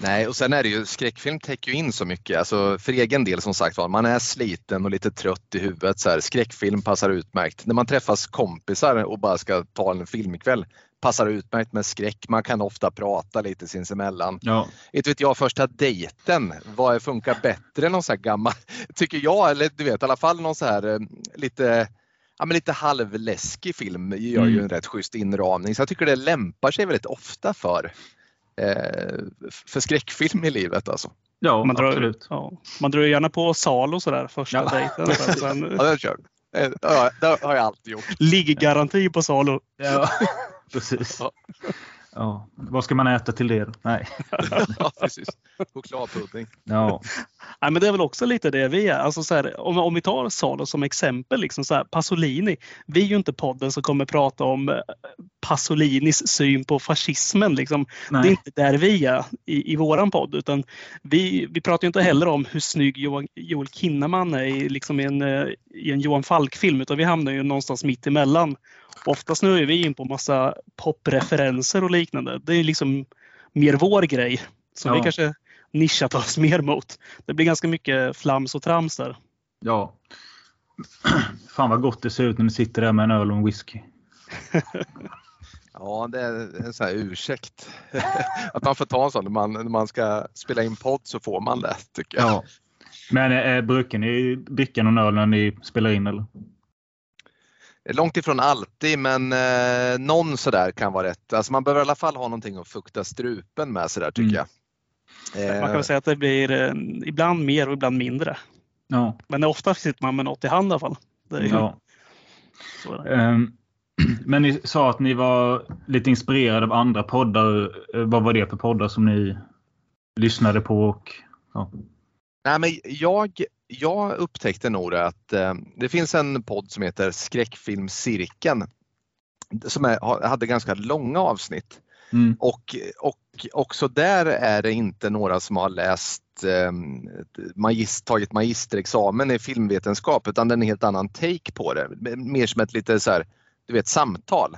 Nej, och sen är det ju skräckfilm täcker ju in så mycket. Alltså för egen del som sagt var, man är sliten och lite trött i huvudet. Så här, skräckfilm passar utmärkt. När man träffas kompisar och bara ska ta en filmkväll passar utmärkt med skräck. Man kan ofta prata lite sinsemellan. Ja, Inte vet jag, första dejten, vad funkar bättre än någon så här gammal, tycker jag, eller du vet i alla fall någon så här eh, lite Ja, men lite halvläskig film gör ju Mm. en rätt schysst inramning så jag tycker det lämpar sig väldigt ofta för, eh, för skräckfilm i livet alltså. ja Man drar, absolut. ja, man drar ju gärna på Salo sådär första Ja. dejten. Sen, sen Ja, det kört. Eh, Det har, det har jag alltid gjort. ligggaranti på Salo. Ja, precis. Ja. Ja. Vad ska man äta till det då? Nej. Ja, precis. Chokladpudding. Ja. Nej, men det är väl också lite det vi är. Alltså så här, om, om vi tar Salo som exempel, liksom så här, Pasolini. Vi är ju inte podden som kommer prata om eh, Pasolinis syn på fascismen. Liksom. Nej. Det är inte där vi är i, i våran podd. Utan vi, vi pratar ju inte heller om hur snygg Johan, Joel Kinnaman är i, liksom i, en, eh, i en Johan Falk-film. Utan vi hamnar ju någonstans mitt emellan. Oftast nu är vi in på massa popreferenser och liknande. Det är liksom mer vår grej. Som Ja. vi kanske nischat oss mer mot. Det blir ganska mycket flams och trams där. Ja. Fan vad gott det ser ut när ni sitter där med en öl och en whisky. Ja, det är en sån här ursäkt. att man får ta en sån när man, när man ska spela in podd så får man det tycker jag. Ja. Men eh, brukar ni dricka någon öl när ni spelar in eller? Långt ifrån alltid men eh, någon sådär kan vara rätt. Alltså man behöver i alla fall ha någonting att fukta strupen med sådär tycker Mm. jag. Man kan Eh, väl säga att det blir eh, ibland mer och ibland mindre. Ja. Men ofta sitter man med något i hand i alla fall. Det är ju ja. så är det. Ehm, Men ni sa att ni var lite inspirerade av andra poddar. Eh, Vad var det för poddar som ni lyssnade på? Och, ja. Nej, men jag, jag upptäckte nog att eh, det finns en podd som heter Skräckfilmscirkeln som är, ha- hade ganska långa avsnitt. Mm. Och, och också där är det inte några som har läst eh, magis, tagit magisterexamen i filmvetenskap utan det är en helt annan take på det. Mer som ett lite så här, du vet, samtal.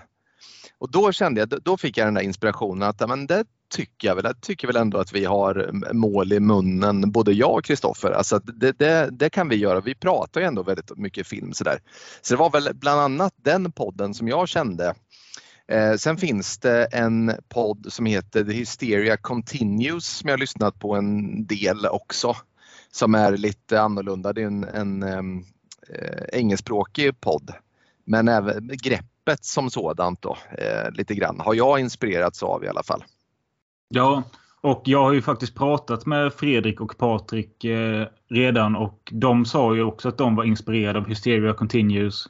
Och då kände jag, då fick jag den där inspirationen att men det tycker jag väl, jag tycker väl ändå att vi har mål i munnen, både jag och Kristoffer. Alltså det, det, det kan vi göra. Vi pratar ju ändå väldigt mycket film sådär. Så det var väl bland annat den podden som jag kände Eh, sen finns det en podd som heter The Hysteria Continues som jag har lyssnat på en del också. Som är lite annorlunda. Det är en, en eh, engelskspråkig podd. Men även greppet som sådant då, eh, lite grann har jag inspirerats av i alla fall ja, och jag har ju faktiskt pratat med Fredrik och Patrik eh, redan och de sa ju också att de var inspirerade av Hysteria Continues.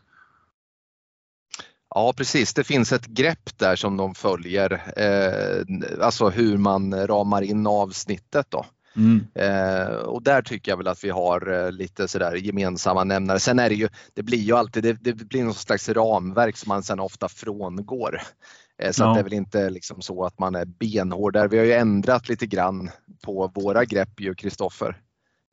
Ja precis, det finns ett grepp där som de följer. Eh, alltså hur man ramar in avsnittet då. Mm. Eh, och där tycker jag väl att vi har eh, lite sådär gemensamma nämnare. Sen är det ju, det blir ju alltid, det, det blir någon slags ramverk som man sen ofta frångår. Eh, så Ja. att det är väl inte liksom så att man är benhård där. Vi har ju ändrat lite grann på våra grepp ju, Kristoffer.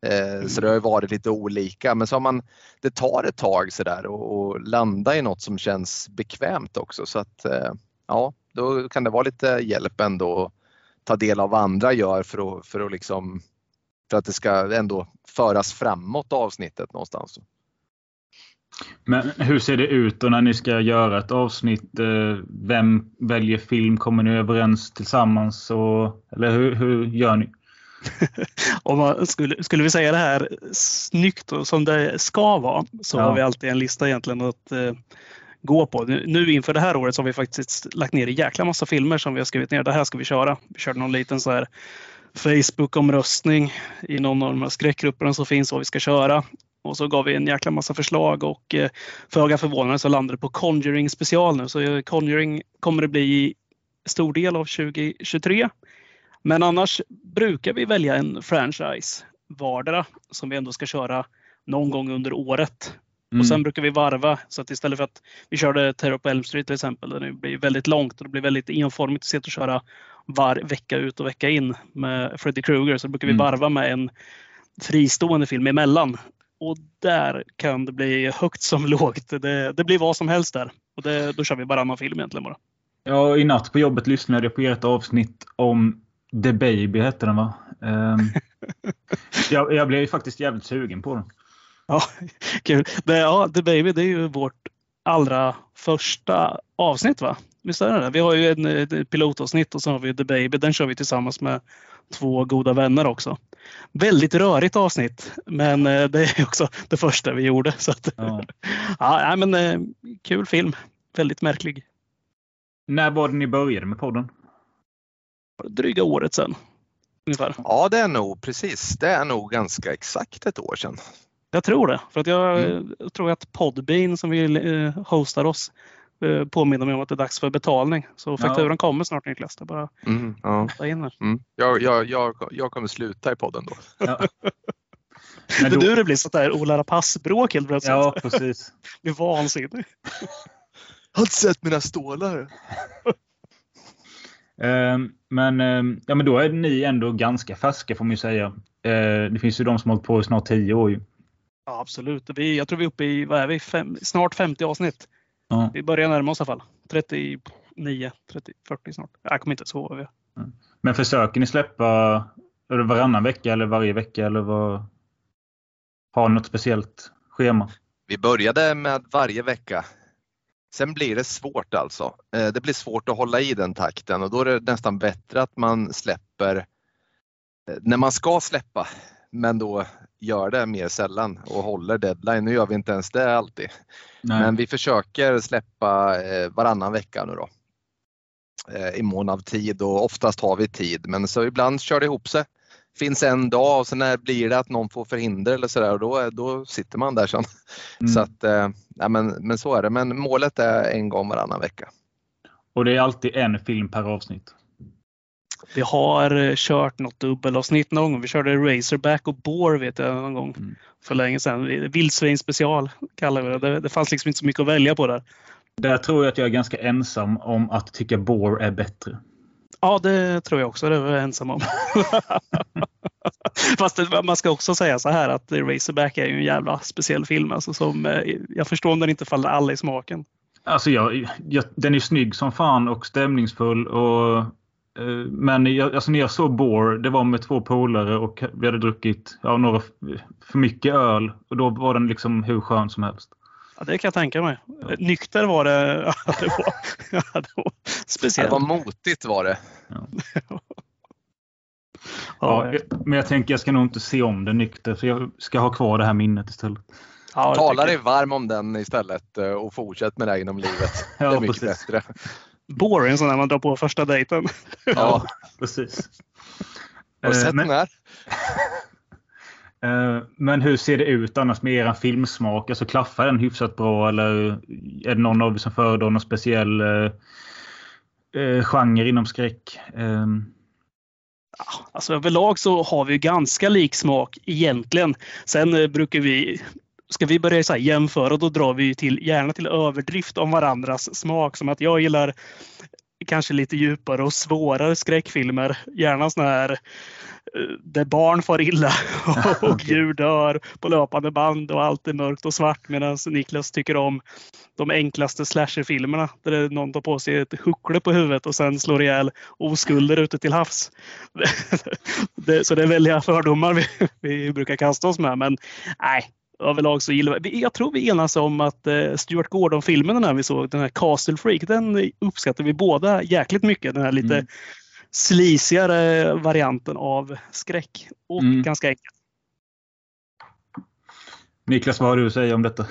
Eh, så det har ju varit lite olika men så har man, det tar ett tag sådär och, och landa i något som känns bekvämt också så att eh, ja, då kan det vara lite hjälp ändå att ta del av vad andra gör för att, för att liksom för att det ska ändå föras framåt avsnittet någonstans. Men hur ser det ut då när ni ska göra ett avsnitt? Eh, Vem väljer film? Kommer ni överens tillsammans? Och, eller hur, hur gör ni? Om man skulle, skulle vi säga det här snyggt och som det ska vara så Ja. har vi alltid en lista egentligen att eh, gå på. Nu, nu inför det här året så har vi faktiskt lagt ner en jäkla massa filmer som vi har skrivit ner. Det här ska vi köra. Vi körde någon liten så här Facebook-omröstning i någon av de här skräckgrupperna som finns vad vi ska köra. Och så gav vi en jäkla massa förslag och eh, föga förvånande så landade det på Conjuring special nu. Så eh, Conjuring kommer det bli stor del av 2023. Men annars brukar vi välja en franchise vardera som vi ändå ska köra någon gång under året. Mm. Och sen brukar vi varva så att istället för att vi körde Terror på Elm Street till exempel, där det blir väldigt långt och det blir väldigt enformigt att och köra var vecka ut och vecka in med Freddy Krueger så brukar vi Mm. varva med en fristående film emellan. Och där kan det bli högt som lågt. Det, det blir vad som helst där. Och det, då kör vi varannan film egentligen bara. Ja, i natt på jobbet lyssnade jag på ert avsnitt om The Baby hette den va? Ehm, jag, jag blev ju faktiskt jävligt sugen på den. Ja, kul. Det, ja, The Baby det är ju vårt allra första avsnitt va? Visst är det det? Vi har ju en, ett pilotavsnitt och så har vi The Baby. Den kör vi tillsammans med två goda vänner också. Väldigt rörigt avsnitt, men eh, det är också det första vi gjorde. Så att, Ja. ja, men eh, kul film. Väldigt märklig. När var det ni började med podden? Dryga året sedan. Ungefär. Ja det är nog precis, det är nog ganska exakt ett år sedan. Jag tror det. För att jag Mm. eh, tror att Podbean som vi hostar oss påminner mig om att det är dags för betalning. Så fakturan kommer snart Niklas. Det är bara Mm, ja. in här. Mm. Jag, jag, jag, jag kommer sluta i podden då. Ja. Men Men då, du det blir sånt där Ola Rapace-bråk helt plötsligt. ja, precis. Det blir vansinnigt. Har inte sett mina stålar. Ehm, men, ehm, ja, men då är ni ändå ganska färska får man ju säga. Eh, det finns ju de som har hållit på i snart tio år. Ja, absolut. Vi, jag tror vi är uppe i vad är vi, fem, snart 50 avsnitt. Ja. Vi börjar närma oss i alla fall. 39, 30, 40 snart. Jag kommer inte ens ihåg vad vi är. Men försöker ni släppa är det varannan vecka eller varje vecka? Eller vad? Har ni något speciellt schema? Vi började med varje vecka. Sen blir det svårt alltså. Eh, Det blir svårt att hålla i den takten och då är det nästan bättre att man släpper eh, när man ska släppa, men då gör det mer sällan och håller deadline. Nu gör vi inte ens det alltid, Nej. men vi försöker släppa eh, varannan vecka nu då. Eh, I mån av tid och oftast har vi tid, men så ibland kör det ihop sig. Finns en dag och sen när blir det att någon får förhinder eller sådär och då, då sitter man där sen. Mm. Så att, eh, ja, men, men så är det. Men målet är en gång varannan vecka. Och det är alltid en film per avsnitt. Vi har eh, kört något dubbelavsnitt någon gång. Vi körde Razorback och Bore vet jag någon gång Mm. för länge sedan. Vildsvin special kallar vi det. det. Fanns liksom inte så mycket att välja på där. Där tror jag att jag är ganska ensam om att tycka Bore är bättre. Ja, det tror jag också. Det var jag ensam om. Fast det, man ska också säga så här att Razorback är ju en jävla speciell film. Alltså som, eh, jag förstår om den inte faller alla i smaken. Alltså jag, jag, den är snygg som fan och stämningsfull. Och, men jag, alltså när jag såg Bore, det var med två polare och vi hade druckit ja, några för mycket öl. Och då var den liksom hur skön som helst. Ja, det kan jag tänka mig. Nykter var det. Ja, det var, ja, det var Det speciellt. var motigt var det. Ja, Ja, men jag tänker jag ska nog inte se om den nykter. Så jag ska ha kvar det här minnet istället. ja, det Tala dig varm om den istället eh, och fortsätt med det inom livet. Det är mycket precis. bättre. Bore är en sån där man drar på första dejten. Ja. Precis. Har du Eh, sett men, den här? eh, men hur ser det ut annars med er filmsmak? Alltså klaffar den hyfsat bra eller är det någon av er som föredrar någon speciell eh, eh, genre inom skräck? Eh, Alltså överlag så har vi ganska lik smak egentligen. Sen eh, brukar vi Ska vi börja så jämföra då drar vi till, gärna till överdrift om varandras smak. Som att jag gillar kanske lite djupare och svårare skräckfilmer. Gärna såna här eh, där barn far illa och djur dör på löpande band och allt är mörkt och svart medan Niklas tycker om de enklaste slasherfilmerna där någon tar på sig ett huckle på huvudet och sen slår ihjäl oskulder ute till havs. Så det är väldiga fördomar vi, vi brukar kasta oss med. Men nej, överlag så gillar vi. Jag tror vi enas om att eh, Stuart Gordon-filmen när vi såg den här Castle Freak, den uppskattar vi båda jäkligt mycket. Den här lite Mm. slisigare varianten av skräck. Och Mm. ganska enkel. Niklas, vad har du att säga om detta?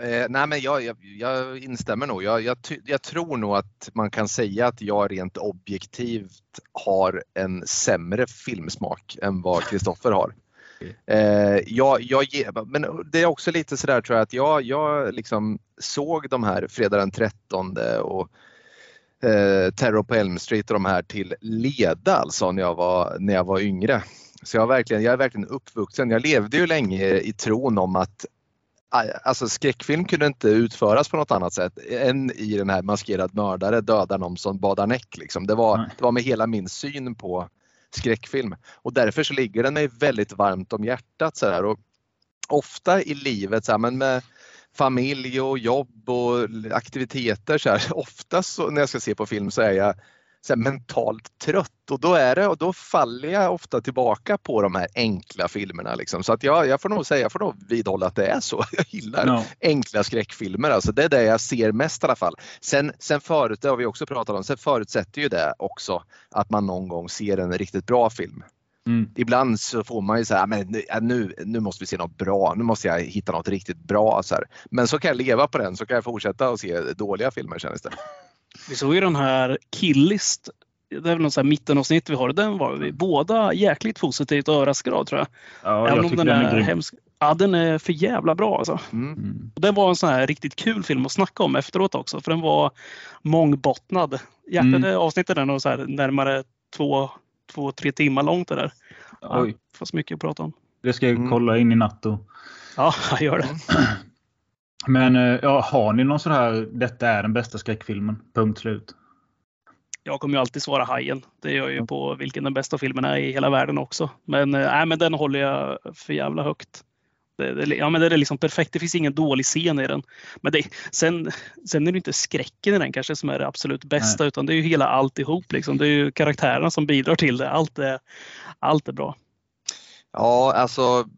Eh, nej men jag, jag, jag instämmer nog. Jag, jag, tror nog att man kan säga att jag rent objektivt har en sämre filmsmak än vad Kristoffer har. Eh, jag, jag, men det är också lite sådär tror jag att jag, jag liksom såg de här Fredag den 13 och eh, Terror på Elm Street och de här till leda alltså när jag var, när jag var yngre. Så jag, verkligen, jag är verkligen uppvuxen. Jag levde ju länge i tron om att Alltså skräckfilm kunde inte utföras på något annat sätt än i den här maskerad mördare dödar någon som badar näck. Liksom. Det, var, det var med hela min syn på skräckfilm och därför så ligger den mig väldigt varmt om hjärtat. Så här. Och ofta i livet, så här, men med familj och jobb och aktiviteter, så här, ofta så, när jag ska se på film så är jag här, mentalt trött och då är det och då faller jag ofta tillbaka på de här enkla filmerna. Liksom. Så att jag, jag får nog säga, jag får nog vidhålla att det är så. Jag gillar No. enkla skräckfilmer. Alltså det är det jag ser mest i alla fall. Sen, sen förut, det har vi också pratat om, sen förutsätter ju det också att man någon gång ser en riktigt bra film. Mm. Ibland så får man ju säga men nu, nu måste vi se något bra, nu måste jag hitta något riktigt bra. Så här. Men så kan jag leva på den, så kan jag fortsätta att se dåliga filmer känns det. Vi såg ju den här Killist. Det är väl något så här mittenavsnitt vi har. Den var vi båda jäkligt positivt överraskade av tror jag. Ja, Även jag om den den är, är hemsk. Ja, den är för jävla bra alltså. Mm. Och det var en sån här riktigt kul film att snacka om efteråt också. För den var mångbottnad. Jäklar, Mm. avsnittet är nog så här närmare två, två, tre timmar långt det där. Ja, Oj, fast mycket att prata om. det ska jag Mm. kolla in i natt. Och... Ja, jag gör det. Men eh, ja, har ni någon sån här, detta är den bästa skräckfilmen, punkt slut? Jag kommer ju alltid svara Hajen. Det gör jag ju på vilken den bästa filmen är i hela världen också. Men, äh, men den håller jag för jävla högt. Det, det, ja, men det är liksom perfekt. Det finns ingen dålig scen i den. Men det, sen, sen är det inte skräcken i den kanske som är det absolut bästa, Nej. utan det är ju hela alltihop. Liksom. Det är ju karaktärerna som bidrar till det. Allt är, allt är bra. Ja, alltså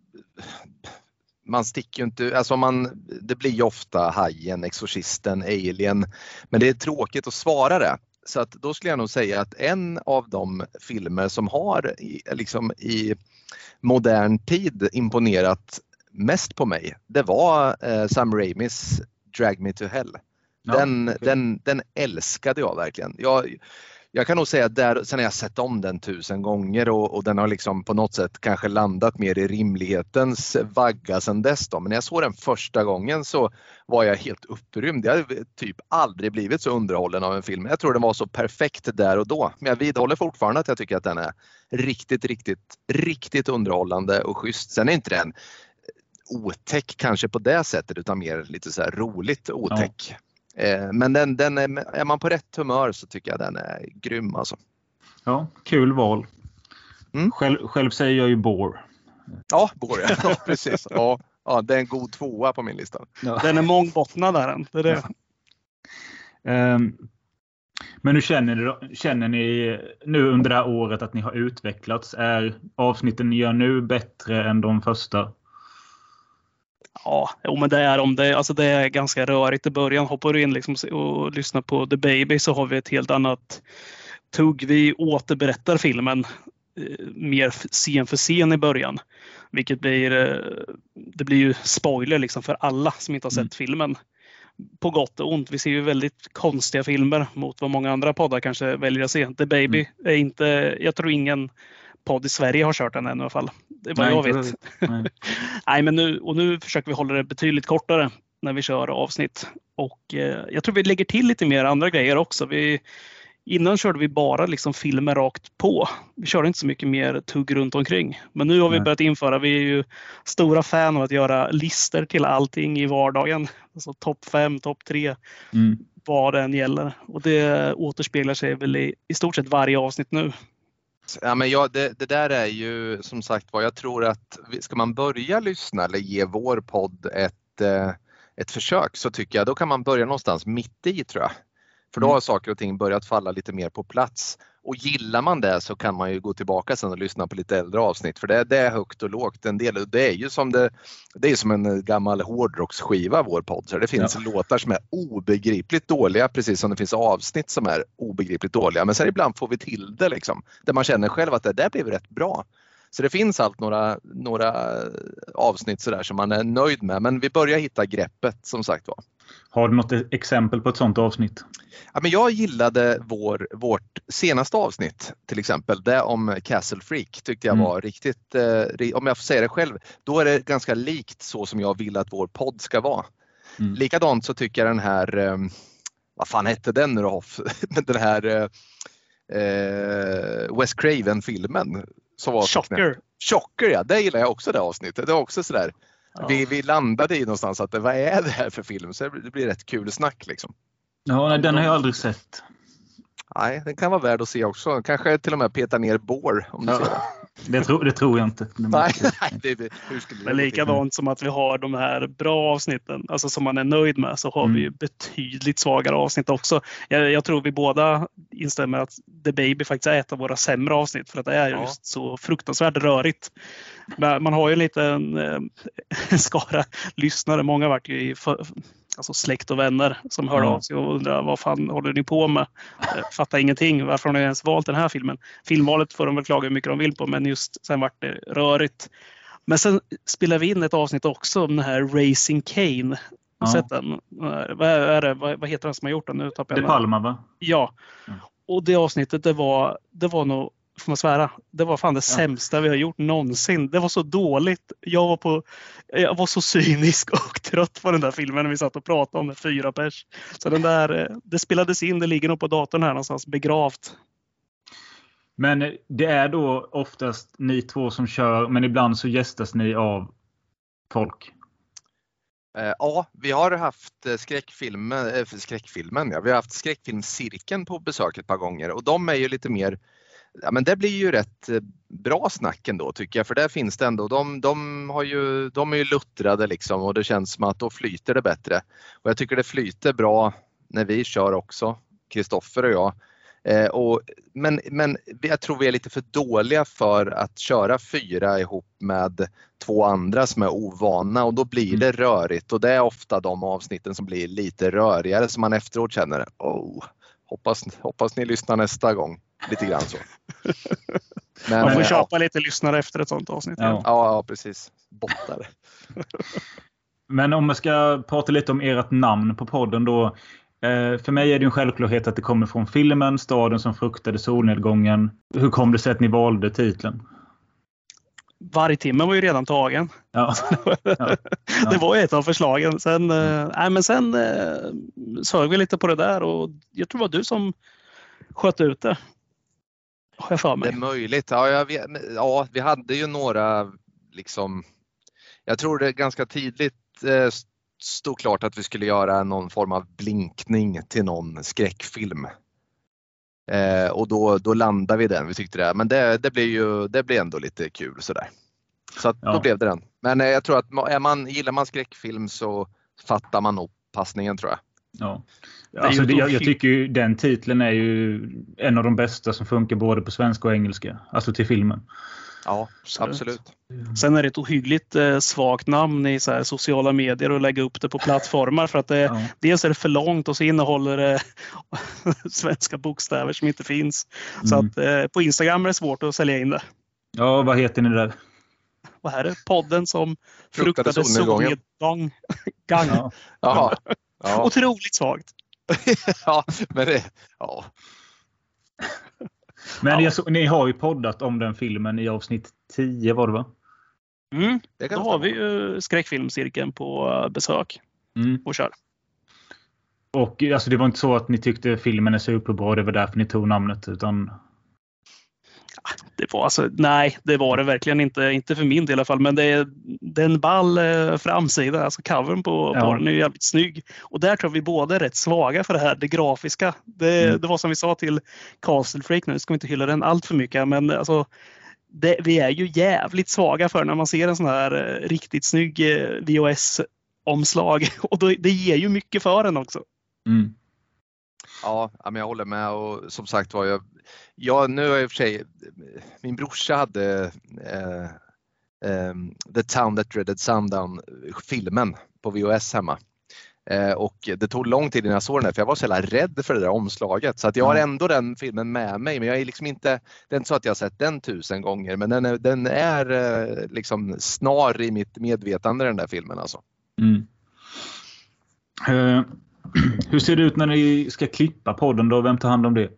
man sticker ju inte, alltså man, det blir ju ofta Hajen, Exorcisten, Alien, men det är tråkigt att svara det. Så att då skulle jag nog säga att en av de filmer som har liksom i modern tid imponerat mest på mig, det var eh, Sam Raimis Drag Me To Hell. Den, ja, den, den älskade jag verkligen. Jag, jag kan nog säga att sen har jag sett om den tusen gånger och, och, den har liksom på något sätt kanske landat mer i rimlighetens vagga sen dess. Då. Men när jag såg den första gången så var jag helt upprymd. Jag har typ aldrig blivit så underhållen av en film. Jag tror den var så perfekt där och då. Men jag vidhåller fortfarande att jag tycker att den är riktigt, riktigt, riktigt underhållande och schysst. Sen är inte den otäck kanske på det sättet utan mer lite så roligt otäck. Ja. Eh, men den, den är, är, man på rätt humör så tycker jag den är grym alltså. Ja, kul val. Mm. Själv, själv säger jag ju Bore. Ja, Bore ja, precis. Ja, ja, det är en god tvåa på min lista. Ja. Den är mångbottnad där. Det är det. Ja. Um, men hur känner ni, känner ni nu under det här året att ni har utvecklats? Är avsnitten ni gör nu bättre än de första? Ja, jo, men det är om det. Alltså det är ganska rörigt i början. Hoppar du in liksom och lyssnar på The Baby så har vi ett helt annat tugg. Vi återberättar filmen eh, mer scen för scen i början. Vilket blir, eh, det blir ju spoiler liksom för alla som inte har sett mm. filmen. På gott och ont. Vi ser ju väldigt konstiga filmer mot vad många andra poddar kanske väljer att se. The Baby mm. är inte, jag tror ingen podd i Sverige har kört den än i alla fall. Det är vad jag vet. Nej. Nej. men nu, och nu försöker vi hålla det betydligt kortare när vi kör avsnitt. Och eh, jag tror vi lägger till lite mer andra grejer också. Vi, innan körde vi bara liksom filmer rakt på. Vi körde inte så mycket mer tugg runt omkring. Men nu har vi Nej. börjat införa, vi är ju stora fan av att göra listor till allting i vardagen. Alltså topp 5, topp 3. Mm. Vad det än gäller. Och det återspeglar sig väl i, i stort sett varje avsnitt nu. Ja, men ja, det, det, där är ju som sagt vad jag tror att ska man börja lyssna eller ge vår podd ett, eh, ett försök så tycker jag då kan man börja någonstans mitt i tror jag. För då mm. har saker och ting börjat falla lite mer på plats. Och gillar man det så kan man ju gå tillbaka sen och lyssna på lite äldre avsnitt för det, det är högt och lågt. En del, det är ju som, det, det är som en gammal hårdrocksskiva vår podd. Så det finns ja. låtar som är obegripligt dåliga precis som det finns avsnitt som är obegripligt dåliga. Men sen ibland får vi till det liksom. Där man känner själv att det där blev rätt bra. Så det finns allt några, några avsnitt sådär som man är nöjd med. Men vi börjar hitta greppet som sagt var. Har du något exempel på ett sådant avsnitt? Ja, men jag gillade vår, vårt senaste avsnitt till exempel. Det om Castle Freak tyckte jag mm. var riktigt, eh, om jag får säga det själv, då är det ganska likt så som jag vill att vår podd ska vara. Mm. Likadant så tycker jag den här, eh, vad fan hette den nu då? den här eh, eh Wes Craven-filmen. Chocker. Chocker ja, det gillar jag också det avsnittet. Det var också sådär, Ja. Vi, vi landade i någonstans att vad är det här för film? Så det blir rätt kul snack liksom. Ja, nej, den har jag aldrig sett. Nej, den kan vara värd att se också. Kanske till och med peta ner bår om du ja. ser det. Det, tro, det tror jag inte. Nej, det, det, hur skulle Men likadant som att vi har de här bra avsnitten, alltså som man är nöjd med, så har mm. vi ju betydligt svagare avsnitt också. Jag, jag, tror vi båda instämmer att The Baby faktiskt är ett av våra sämre avsnitt för att det är just ja. så fruktansvärt rörigt. Men man har ju en liten eh, skara lyssnare. Många varit ju i för, alltså släkt och vänner som hörde av sig och undrade vad fan håller ni på med? Eh, fattar ingenting. Varför har ni ens valt den här filmen? Filmvalet får de väl klaga hur mycket de vill på, men just sen vart det rörigt. Men sen spelade vi in ett avsnitt också om den här Racing Kane. Har ja. sett den? Vad, är det? Vad, heter den som har gjort den? Nu tappar jag De Palma va? Ja. Och det avsnittet det var, det var nog får man svära. Det var fan det ja. sämsta vi har gjort någonsin. Det var så dåligt. Jag var, på, jag var så cynisk och trött på den där filmen när vi satt och pratade om det, fyra pers. Så den där, eh, det spelades in, det ligger nog på datorn här någonstans begravt. Men det är då oftast ni två som kör, men ibland så gästas ni av folk? Eh, ja, vi har haft eh, skräckfilmen, eh, skräckfilmen ja. vi har haft skräckfilmscirkeln på besök ett par gånger och de är ju lite mer Ja men det blir ju rätt bra snack ändå tycker jag för där finns det ändå, de, de, har ju, de är ju luttrade liksom och det känns som att då flyter det bättre. Och jag tycker det flyter bra när vi kör också, Kristoffer och jag. Eh, och, men, men jag tror vi är lite för dåliga för att köra fyra ihop med två andra som är ovana och då blir Mm. det rörigt och det är ofta de avsnitten som blir lite rörigare som man efteråt känner, oh, hoppas, hoppas ni lyssnar nästa gång. Lite grann så. Men, Man får eh, köpa lite lyssnare efter ett sånt avsnitt. Ja. Ja, ja precis. Bottar. Men om jag ska prata lite om ert namn på podden då. Eh, för mig är det en självklarhet att det kommer från filmen Staden som fruktade solnedgången. Hur kom det sig att ni valde titeln? Vargtimmen var ju redan tagen. Ja. Ja. Det var ju ett av förslagen. Sen, eh, nej, men sen eh, sög vi lite på det där och jag tror det var du som sköt ut det. Har jag för Det mig. är möjligt. Ja, jag vet, ja, vi hade ju några liksom. Jag tror det ganska tidigt eh, stod klart att vi skulle göra någon form av blinkning till någon skräckfilm. Eh, och då, då landade vi den. Vi tyckte det. Men det, det blir ju det blir ändå lite kul sådär. Så att Ja. då blev det den. Men eh, jag tror att är man, gillar man skräckfilm så fattar man nog passningen tror jag. Ja. är Alltså, det, jag, jag tycker ju den titeln är ju en av de bästa som funkar både på svenska och engelska. Alltså till filmen. Ja, Absolut. Sen är det ett ohyggligt eh, svagt namn i så här, sociala medier och lägga upp det på plattformar för att det, Ja. dels är det för långt och så innehåller det svenska bokstäver som inte finns. Så Mm. att eh, på Instagram är det svårt att sälja in det. ja, vad heter ni där? Vad är det? Podden som Fruktade fruktade solnedgång. Gang. Ja. Ja. Otroligt svagt. ja, men det, ja. Men Ja. så, ni har ju poddat om den filmen i avsnitt 10 var det va? Mm. Det kan Då har vi ju skräckfilmscirkeln på eh, besök Mm. och kör. Och alltså, det var inte så att ni tyckte filmen är superbra och det var därför ni tog namnet. Utan Det var alltså, nej, det var det verkligen inte. Inte för min del i alla fall. Men det är, det är en ball eh, framsida. Alltså covern på, Ja. på den är jävligt snygg. Och där tror jag vi båda är rätt svaga för det här, det grafiska. Det, Mm. det var som vi sa till Castle Freak nu, ska vi inte hylla den allt för mycket. Men alltså, det, vi är ju jävligt svaga för när man ser en sån här eh, riktigt snygg eh, VHS-omslag. Och då, det ger ju mycket för den också. mm. Ja, men jag håller med och som sagt var jag, jag nu har jag i och för sig, min brorsa hade eh, ehm, The Town That Dreaded Sundown filmen på VHS hemma. Eh, och det tog lång tid innan jag såg den här, för jag var så jävla rädd för det där omslaget. Så att jag har Ja. ändå den filmen med mig. Men jag är liksom inte, det är inte så att jag har sett den tusen gånger, men den är, den är eh, liksom snar i mitt medvetande den där filmen alltså. Mm. Hur ser det ut när ni ska klippa podden då? Vem tar hand om det?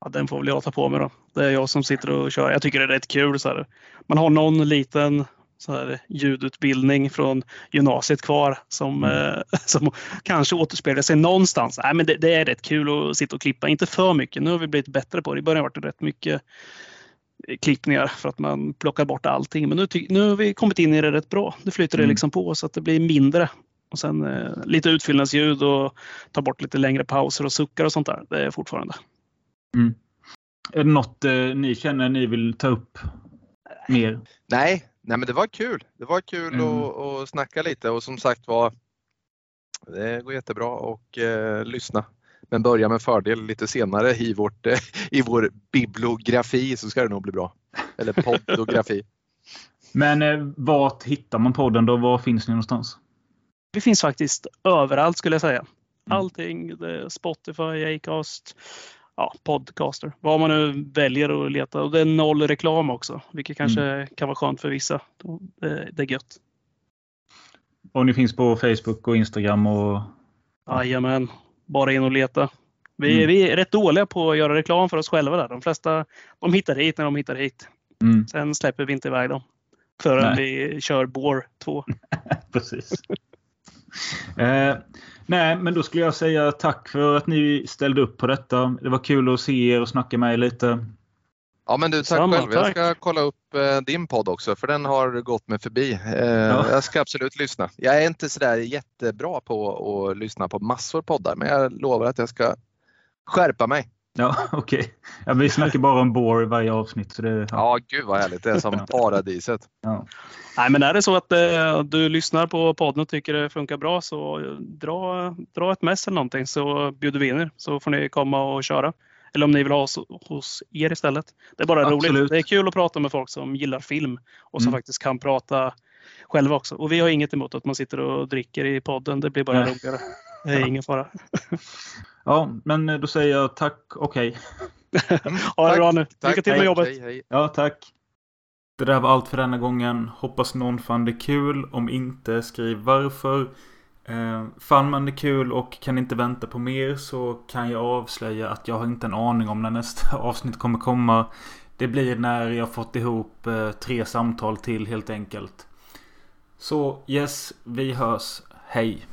Ja, den får väl jag ta på mig då. Det är jag som sitter och kör. Jag tycker det är rätt kul. Så här. Man har någon liten så här, ljudutbildning från gymnasiet kvar som, eh, som kanske återspeglar sig någonstans. Nej, men det, det är rätt kul att sitta och klippa. Inte för mycket. Nu har vi blivit bättre på det. I början var det rätt mycket eh, klippningar för att man plockar bort allting. Men nu, nu har vi kommit in i det rätt bra. Nu flyter det Mm. liksom på så att det blir mindre. Och sen eh, lite utfyllnadsljud och ta bort lite längre pauser och suckar och sånt där. Det är fortfarande. Mm. Är det något eh, ni känner ni vill ta upp mer? Nej, nej men det var kul. Det var kul Mm. att, att snacka lite och som sagt var det går jättebra att eh, lyssna. Men börja med fördel lite senare i, vårt, eh, i vår bibliografi så ska det nog bli bra. Eller poddografi. Men eh, vart hittar man podden då? Var finns ni någonstans? Vi finns faktiskt överallt skulle jag säga. Mm. Allting. Spotify, Acast, ja, Podcaster. Vad man nu väljer att leta. Och det är noll reklam också. Vilket kanske Mm. kan vara skönt för vissa. Det är gött. Och ni finns på Facebook och Instagram och... Jajamän. Bara in och leta. Vi, Mm. vi är rätt dåliga på att göra reklam för oss själva där. De flesta de hittar hit när de hittar hit. Mm, Sen släpper vi inte iväg dem. Förrän Nej. vi kör Bore 2. precis. Eh, nej, men då skulle jag säga tack för att ni ställde upp på detta. Det var kul att se er och snacka med er lite. Ja men du, tack Samma, själv. Jag ska kolla upp eh, din podd också för den har gått mig förbi. Eh, Ja. Jag ska absolut lyssna. Jag är inte sådär jättebra på att lyssna på massor poddar men jag lovar att jag ska skärpa mig. Ja, okej. Ja, vi snackar bara om bore i varje avsnitt. Så det, ja. Ja, gud vad härligt. Det är som paradiset. Ja. Nej, men är det så att eh, du lyssnar på podden och tycker det funkar bra så dra, dra ett mess eller någonting så bjuder vi in er så får ni komma och köra. Eller om ni vill ha oss hos er istället. Det är bara Absolut. roligt. Det är kul att prata med folk som gillar film och som Mm. faktiskt kan prata själva också. Och vi har inget emot att man sitter och dricker i podden. Det blir bara Nej. roligare. Det är ingen fara. ja, men då säger jag tack och hej. Ha det bra nu. Lycka till med jobbet. Hej, hej. Ja, tack. Det där var allt för denna gången. Hoppas någon fann det kul. Om inte, skriv varför. Eh, fann man det kul och kan inte vänta på mer så kan jag avslöja att jag har inte en aning om när nästa avsnitt kommer komma. Det blir när jag fått ihop eh, tre samtal till helt enkelt. Så yes, vi hörs. Hej!